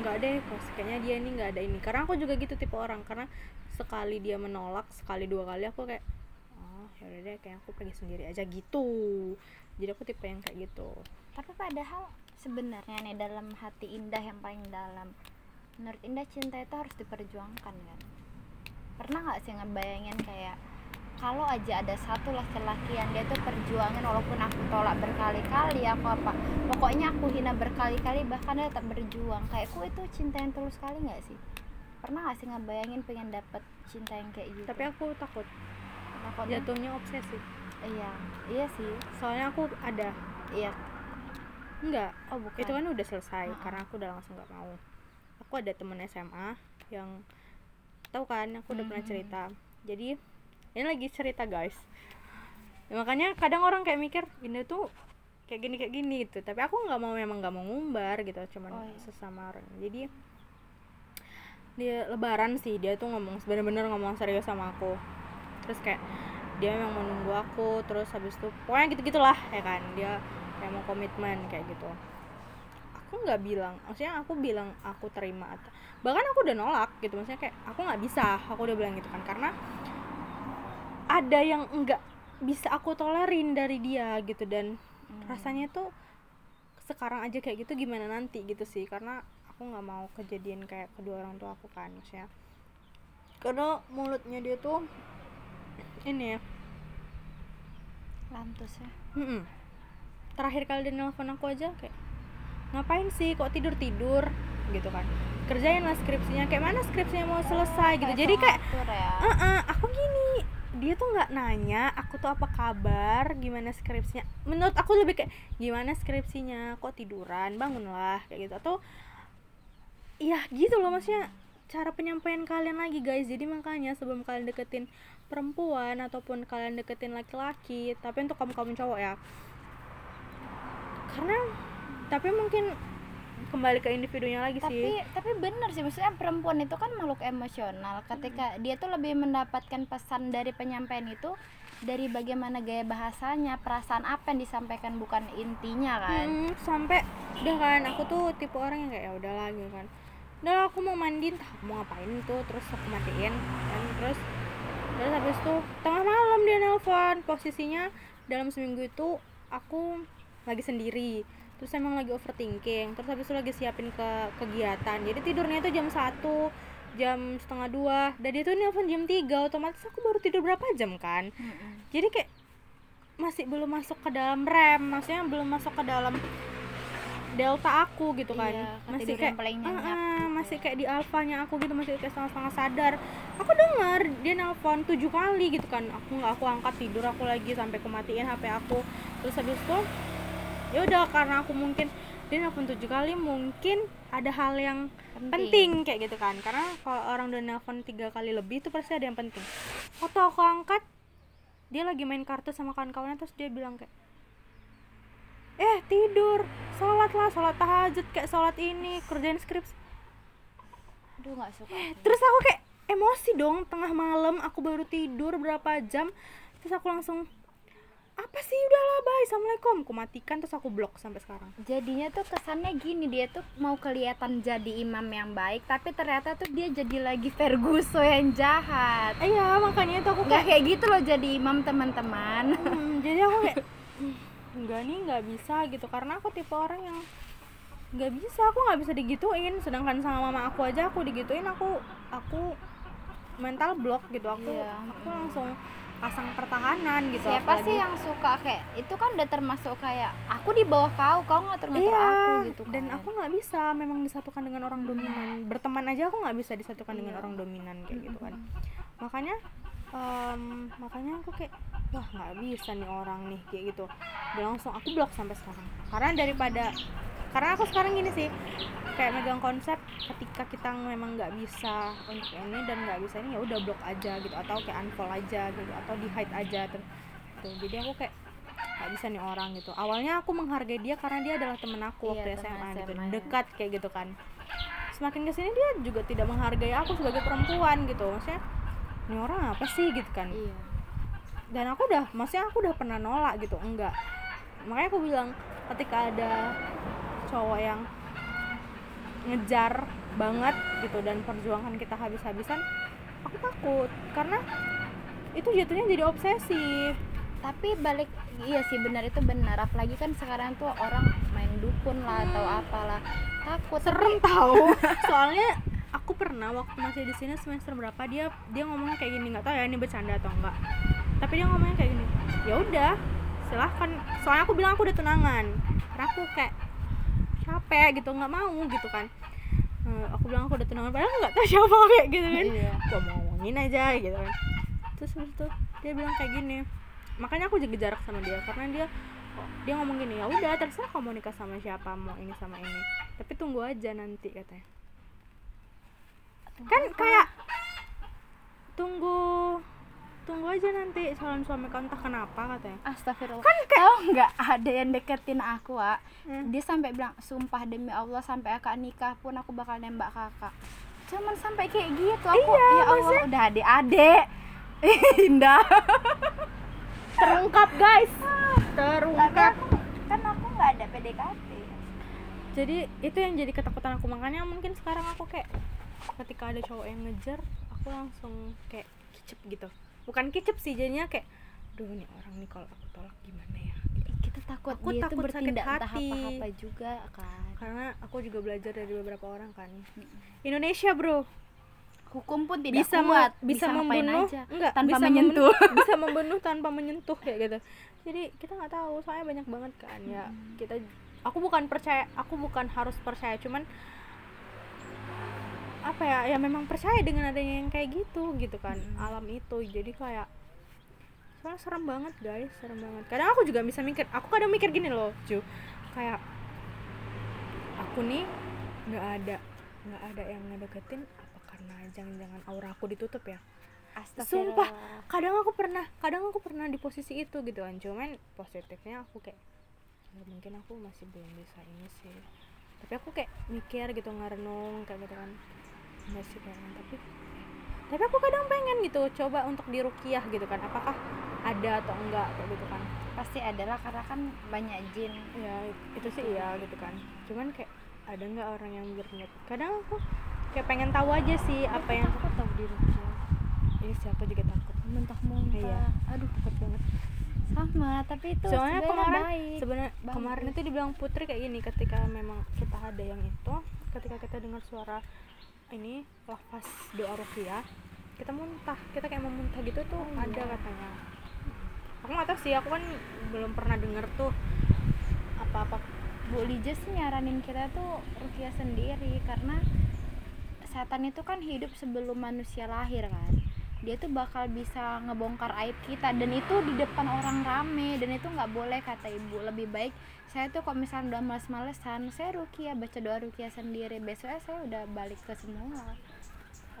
nggak deh kok kayaknya dia ini nggak ada ini. Karena aku juga gitu tipe orang karena sekali dia menolak sekali dua kali aku kayak oh ya udah deh kayak aku pergi sendiri aja gitu. Jadi aku tipe yang kayak gitu. Tapi padahal sebenarnya nih dalam hati indah yang paling dalam menurut indah cinta itu harus diperjuangkan kan? Pernah nggak sih ngebayangin kayak kalau aja ada satu laki-laki yang dia tuh perjuangin walaupun aku tolak berkali-kali aku apa pokoknya aku hina berkali-kali bahkan dia tetap berjuang. Kayak aku itu cinta yang tulus sekali nggak sih? Pernah nggak sih ngebayangin pengen dapet cinta yang kayak gitu? Tapi aku takut. Takutnya? Jatuhnya obsesi iya iya sih. Soalnya aku ada. Iya. Enggak oh bukan. Itu kan udah selesai Ha-ha. karena aku udah langsung nggak mau. Aku ada temen SMA yang tahu kan aku udah pernah Mhm. cerita. Jadi ini lagi cerita guys. Ya, makanya kadang orang kayak mikir ini tuh kayak gini kayak gini gitu. Tapi aku nggak mau memang nggak mau ngumbar gitu cuman Oh, iya. sesama orang. Jadi dia lebaran sih dia tuh ngomong bener-bener ngomong serius sama aku. Terus kayak dia memang mau nunggu aku terus habis itu pokoknya gitu gitulah ya kan. Dia kayak mau komitmen kayak gitu. Aku nggak bilang maksudnya aku bilang aku terima bahkan aku udah nolak gitu maksudnya kayak aku nggak bisa aku udah bilang gitu kan. Karena ada yang enggak bisa aku tolerin dari dia gitu dan Hmm. rasanya tuh sekarang aja kayak gitu gimana nanti gitu sih karena aku nggak mau kejadian kayak kedua orang tua aku kan maksudnya. Karena mulutnya dia tuh ini ya. Lantus ya. Mm-mm. terakhir kali dia nelfon aku aja kayak ngapain sih? Kok tidur tidur? Gitu kan. Kerjain lah skripsinya. Kayak mana skripsinya? Mau selesai? Gitu. Kayak jadi kayak ya. "Eh, eh, aku gini dia tuh nggak nanya aku tuh apa kabar gimana skripsinya. Menurut aku lebih kayak gimana skripsinya? Kok tiduran? Bangunlah kayak gitu. Atau iya gitu loh maksudnya cara penyampaian kalian lagi guys. Jadi makanya sebelum kalian deketin perempuan ataupun kalian deketin laki-laki tapi untuk kamu kamu cowok ya. Karena tapi mungkin kembali ke individunya lagi tapi sih. tapi bener sih maksudnya perempuan itu kan makhluk emosional. Ketika dia tuh lebih mendapatkan pesan dari penyampaian itu dari bagaimana gaya bahasanya perasaan apa yang disampaikan bukan intinya kan. Hmm, sampai udah kan aku tuh tipe orang yang kayak ya udahlah gitu kan. Udah lah, aku mau mandi entah aku mau ngapain tuh terus aku matiin kan. Terus terus habis itu tengah malam dia nelpon posisinya dalam seminggu itu aku lagi sendiri terus emang lagi overthinking terus habis itu lagi siapin ke kegiatan. Jadi tidurnya itu jam 1 jam setengah dua. Dan dia tuh nelpon jam 3 otomatis aku baru tidur berapa jam kan? Jadi kayak masih belum masuk ke dalam rem maksudnya belum masuk ke dalam delta aku gitu kan. Iya, masih kayak paling "Ah, nyenyak ah," gitu. masih ya. kayak di alfanya aku gitu masih kayak setengah-setengah sadar. Aku dengar dia nelpon tujuh kali gitu kan. Aku nggak aku angkat tidur aku lagi sampai kematiin hp aku. Terus habis itu ya udah karena aku mungkin dia nelpon tujuh kali mungkin ada hal yang penting. kayak gitu kan. Karena kalau orang udah nelpon tiga kali lebih itu pasti ada yang penting. Waktu aku angkat dia lagi main kartu sama kawan-kawannya terus dia bilang kayak eh tidur sholat lah sholat tahajud kayak sholat ini kerjain skripsi. Aduh nggak suka aku. terus aku kayak emosi dong tengah malam aku baru tidur berapa jam terus aku langsung apa sih? Udahlah bye. Assalamualaikum. Aku matikan terus aku blok sampai sekarang. Jadinya tuh kesannya gini dia tuh mau kelihatan jadi imam yang baik tapi ternyata tuh dia jadi lagi Ferguson yang jahat. Iya makanya itu aku nggak kayak kayak gitu loh jadi imam teman-teman. Hmm, jadi aku kayak "Hmm, enggak nih nggak bisa gitu. Karena aku tipe orang yang nggak bisa. Aku nggak bisa digituin. Sedangkan sama mama aku aja aku digituin aku aku mental block gitu. Aku Iya. aku langsung pasang pertahanan gitu siapa apalagi- sih yang suka kayak itu kan udah termasuk kayak aku di bawah kau kau ngatur-ngatur iya aku gitu kan. dan aku nggak bisa memang disatukan dengan orang dominan. Berteman aja aku nggak bisa disatukan dengan Iya. orang dominan kayak gitu kan. Makanya em, makanya aku kayak wah nggak bisa nih orang nih kayak gitu. Udah langsung aku blok sampai sekarang. Karena daripada karena aku sekarang gini sih kayak megang konsep ketika kita memang nggak bisa untuk ini dan nggak bisa ini ya udah blok aja gitu atau kayak unfollow aja gitu atau di hide aja terus tuh jadi aku kayak nggak bisa nih orang gitu. Awalnya aku menghargai dia karena dia adalah temen aku Iya, waktu teman SMA, gitu SMA, ya. dekat kayak gitu kan. Semakin ke sini dia juga tidak menghargai aku sebagai perempuan gitu. Maksudnya ini orang apa sih? gitu kan. Iya. Dan aku udah maksudnya aku udah pernah nolak gitu enggak. Makanya aku bilang ketika ada cowok yang ngejar banget gitu dan perjuangan kita habis-habisan aku takut. Karena itu jatuhnya jadi obsesi tapi balik iya sih benar itu benar. Apalagi kan sekarang tuh orang main dukun lah atau apalah. Takut serem tahu soalnya aku pernah waktu masih di sini semester berapa dia dia ngomongnya kayak gini. Nggak tahu ya ini bercanda atau enggak tapi dia ngomongnya kayak gini ya udah silahkan. Soalnya aku bilang aku udah tunangan. Karena aku kayak capek gitu nggak mau gitu kan. Eh, aku bilang aku udah tunangan padahal nggak tahu siapa kayak gitu kan. Iya. gua mau ngomongin aja gitu kan. Terus habis itu dia bilang kayak gini makanya aku jaga jarak sama dia karena dia dia ngomong gini ya udah terserah kamu nikah sama siapa mau ini sama ini tapi tunggu aja nanti katanya. Kan kayak tunggu tunggu aja nanti calon suami kau entah kenapa katanya. Astagfirullah. Kan tahu nggak ada yang deketin aku Wak? Hmm. dia sampai bilang sumpah demi Allah sampai akak nikah pun aku bakal nembak kakak. Cuman sampai kayak gitu aku Iya, ya Allah maksudnya- udah adik-adik. Indah. Terungkap guys. Tapi terungkap. Aku kan aku nggak ada PDKT jadi itu yang jadi ketakutan aku. Makanya mungkin sekarang aku kayak ketika ada cowok yang ngejar aku langsung kayak kicep gitu bukan kicep sih jadinya kayak duh nih orang nih kalau aku tolak gimana ya? Kita takut Aku dia takut tuh sakit entah hati. apa-apa juga kan. Karena aku juga belajar dari beberapa orang kan. Indonesia bro. Hukum pun tidak bisa kuat bisa, ngapain membunuh aja. enggak tanpa bisa menyentuh. membunuh- bisa membunuh tanpa menyentuh kayak gitu. Jadi kita nggak tahu soalnya banyak banget kan ya. Kita aku bukan percaya aku bukan harus percaya cuman apa ya ya memang percaya dengan adanya yang kayak gitu gitu kan Mm. alam itu. Jadi kayak soalnya serem banget guys serem banget. Kadang aku juga bisa mikir aku kadang mikir gini loh Ju. Kayak aku nih nggak ada nggak ada yang ngedeketin apa karena jangan-jangan aura aku ditutup ya? Sumpah, kadang aku pernah kadang aku pernah di posisi itu gitu kan. Cuman positifnya aku kayak ya mungkin aku masih belum bisa ini sih. Tapi aku kayak mikir gitu ngerenung kayak gitu kan enggak sih kayaknya tapi tapi aku kadang pengen gitu coba untuk dirukiah gitu kan. Apakah ada atau enggak kayak gitu kan? Pasti adalah karena kan banyak jin. Ya itu sih iya gitu kan. Cuman kayak ada nggak orang yang berniat? Kadang aku kayak pengen tahu aja sih apa yang takut tau di Rukia ini siapa juga takut. Muntah-muntah. Iya. aduh takut banget. Sama tapi itu soalnya sebenarnya kemarin sebenarnya kemarin itu dibilang putri kayak gini ketika memang kita ada yang itu ketika kita dengar suara ini lafaz doa ruqyah kita muntah. Kita kayak mau muntah gitu tuh Oh, ada iya. katanya. Aku nggak tahu sih aku kan belum pernah denger tuh apa-apa. Bu Lija sih nyaranin kita tuh rukiah sendiri karena setan itu kan hidup sebelum manusia lahir kan dia tuh bakal bisa ngebongkar aib kita. Dan itu di depan orang rame dan itu nggak boleh kata ibu. Lebih baik saya tuh kalau misalnya udah males-malesan saya rukiah baca doa rukiah sendiri. Besoknya saya udah balik ke semula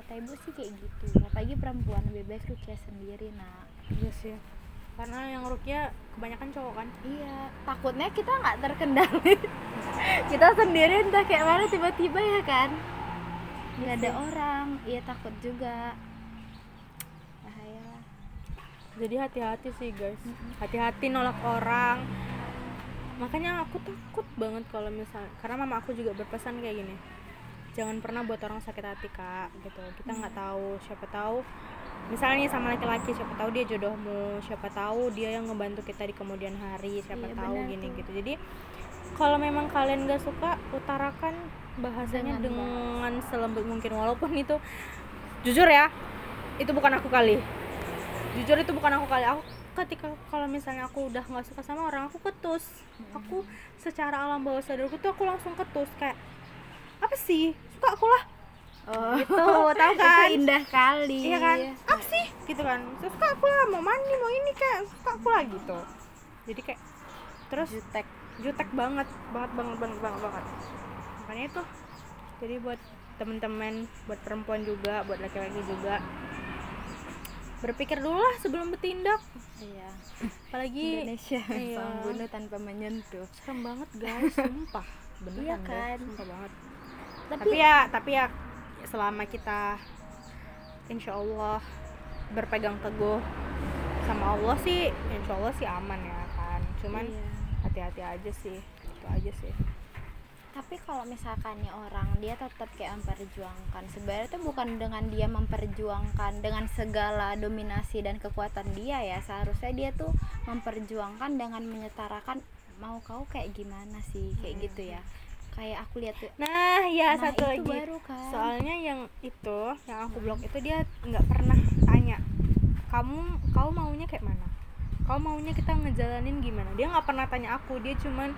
kata ibu sih kayak gitu. Apalagi perempuan lebih baik rukiah sendiri nah iya sih. Karena yang ruqyah kebanyakan cowok kan? Iya, takutnya kita nggak terkendali. kita sendiri entah kayak mana tiba-tiba ya kan. Nggak ada orang, iya takut juga. Jadi hati-hati sih guys. Hati-hati nolak orang. Makanya aku takut banget kalau misal karena mama aku juga berpesan kayak gini. Jangan pernah buat orang sakit hati kak. Gitu. Kita nggak tahu. Siapa tahu misalnya nih sama laki-laki siapa tahu dia jodohmu. Siapa tahu dia yang ngebantu kita di kemudian hari. Siapa Iya, tahu gini tuh. gitu. Jadi kalau memang kalian gak suka utarakan bahasanya Dengan dengan selembut mungkin. Walaupun itu jujur ya itu bukan aku kali jujur itu bukan aku kali. Aku ketika kalau misalnya aku udah nggak suka sama orang aku ketus. Aku secara alam bawah sadarku tuh aku langsung ketus kayak apa sih? Suka aku lah. Oh, gitu tahu itu kan? indah kali. iya kan? Apa sih? Gitu kan. Suka aku lah mau mandi mau ini kayak suka aku lah gitu. Jadi kayak terus Jutek. jutek banget banget banget banget banget banget. Makanya itu jadi buat temen-temen buat perempuan juga buat laki-laki juga berpikir dulu lah sebelum bertindak Iya. apalagi Indonesia iya. membunuh tanpa menyentuh. serem banget guys sumpah beneran Iya deh, kan? sumpah banget Tapi, tapi ya tapi ya selama kita insya Allah berpegang teguh sama Allah sih insya Allah sih aman ya kan cuman Iya. hati-hati aja sih itu aja sih tapi kalau misalkan nih orang dia tetap kayak memperjuangkan. Sebenarnya itu bukan dengan dia memperjuangkan dengan segala dominasi dan kekuatan dia ya. Seharusnya dia tuh memperjuangkan dengan menyetarakan mau kau kayak gimana sih? Kayak Hmm. gitu ya. Kayak aku lihat tuh nah ya nah, satu lagi. baru kan? Soalnya yang itu yang aku blok itu dia nggak pernah tanya kamu kau maunya kayak mana? Kau maunya kita ngejalanin gimana? Dia nggak pernah tanya aku dia cuman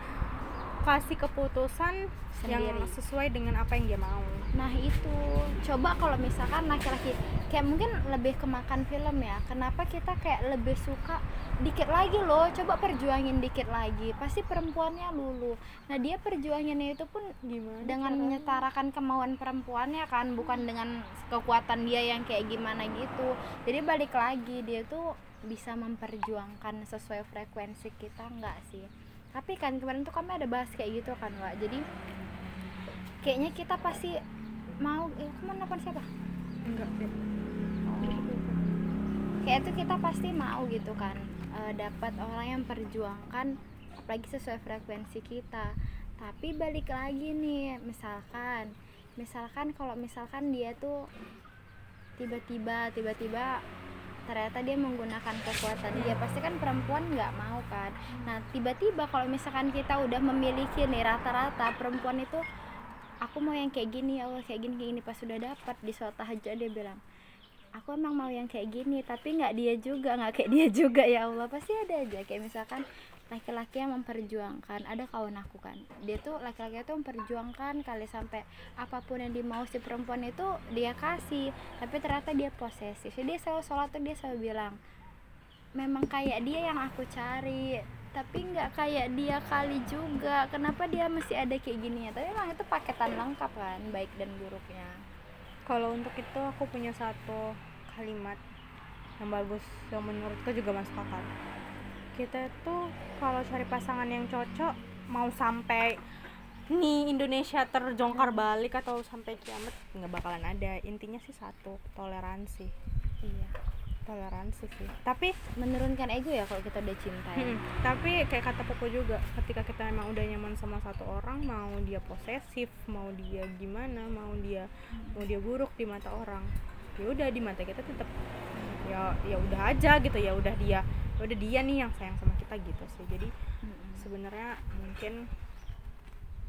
kasih keputusan yang Sendiri. sesuai dengan apa yang dia mau Nah itu coba kalau misalkan laki-laki kayak mungkin lebih kemakan film ya. Kenapa kita kayak lebih suka dikit lagi loh. Coba perjuangin dikit lagi. Pasti perempuannya lulu. Nah dia perjuanginnya itu pun gimana dengan menyetarakan kemauan perempuannya kan, bukan dengan kekuatan dia yang kayak gimana gitu. Jadi balik lagi dia tuh bisa memperjuangkan sesuai frekuensi kita enggak sih? Tapi kan kemarin tuh kami ada bahas kayak gitu kan, Wak. Jadi kayaknya kita pasti mau eh kamu nelfon siapa? Enggak deh kayak itu kita pasti mau gitu kan eh, dapat orang yang perjuangkan apalagi sesuai frekuensi kita. Tapi balik lagi nih misalkan misalkan kalau misalkan dia tuh tiba-tiba tiba-tiba ternyata dia menggunakan kekuatan dia. Pasti kan perempuan nggak mau kan. Nah tiba-tiba kalau misalkan kita udah memiliki nih rata-rata perempuan itu aku mau yang kayak gini ya Allah kayak gini kayak gini. Pas sudah dapat di suatu tahajud dia bilang aku emang mau yang kayak gini tapi nggak dia juga nggak kayak dia juga ya Allah. Pasti ada aja kayak misalkan laki-laki yang memperjuangkan. Ada kawan aku kan. Dia tuh laki-laki itu memperjuangkan kali sampai apa pun yang dimau si perempuan itu dia kasih. Tapi ternyata dia posesif. Jadi dia selalu sholat tuh dia selalu bilang memang kayak dia yang aku cari. Tapi nggak kayak dia kali juga. Kenapa dia masih ada kayak gini ya? Tapi emang itu paketan lengkap kan baik dan buruknya. Kalau untuk itu aku punya satu kalimat yang bagus yang menurutku juga masuk akal kita tuh kalau cari pasangan yang cocok mau sampai nih Indonesia terjongkar balik atau sampai kiamat nggak bakalan ada. Intinya sih satu toleransi. Iya. Toleransi sih. Tapi menurunkan ego ya kalau kita udah cinta ya. Hmm, tapi kayak kata Popo juga ketika kita emang udah nyaman sama satu orang mau dia posesif mau dia gimana mau dia mau dia buruk di mata orang ya udah di mata kita tetap ya ya udah aja gitu ya udah dia udah dia nih yang sayang sama kita gitu sih. Jadi Mm-mm. sebenarnya mungkin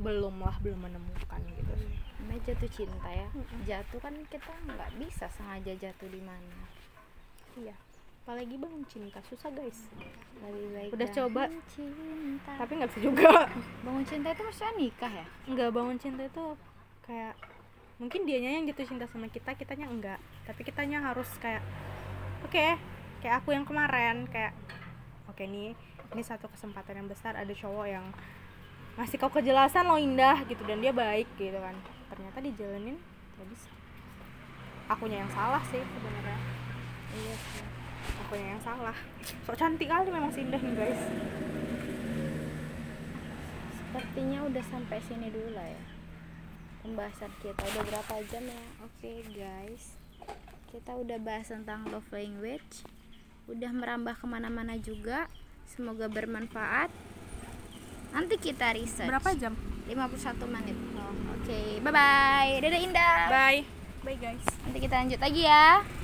belum lah belum menemukan gitu sih. Namanya jatuh cinta ya. Mm-mm. jatuh kan kita nggak bisa sengaja jatuh di mana. Iya. Apalagi bangun cinta susah guys. Lebih baik Udah coba. cinta. Tapi nggak bisa juga. Bangun cinta itu maksudnya nikah ya? Nggak bangun cinta itu kayak mungkin dianya yang jatuh cinta sama kita kitanya enggak tapi kitanya harus kayak oke kayak aku yang kemarin kayak oke nih ini satu kesempatan yang besar ada cowok yang ngasih kau kejelasan lo indah gitu dan dia baik gitu kan. Ternyata dijalanin ya bisa. Akunya yang salah sih sebenarnya. Iya sih akunya yang salah. Sok cantik kali memang si indah nih guys. Sepertinya udah sampai sini dulu lah ya. Pembahasan kita udah berapa jam ya? Oke guys. Kita udah bahas tentang love language udah merambah ke mana-mana juga. Semoga bermanfaat. Nanti kita research. Berapa jam? 51 menit. Oke. Bye bye dadah indah. Bye. Bye guys. Nanti kita lanjut lagi ya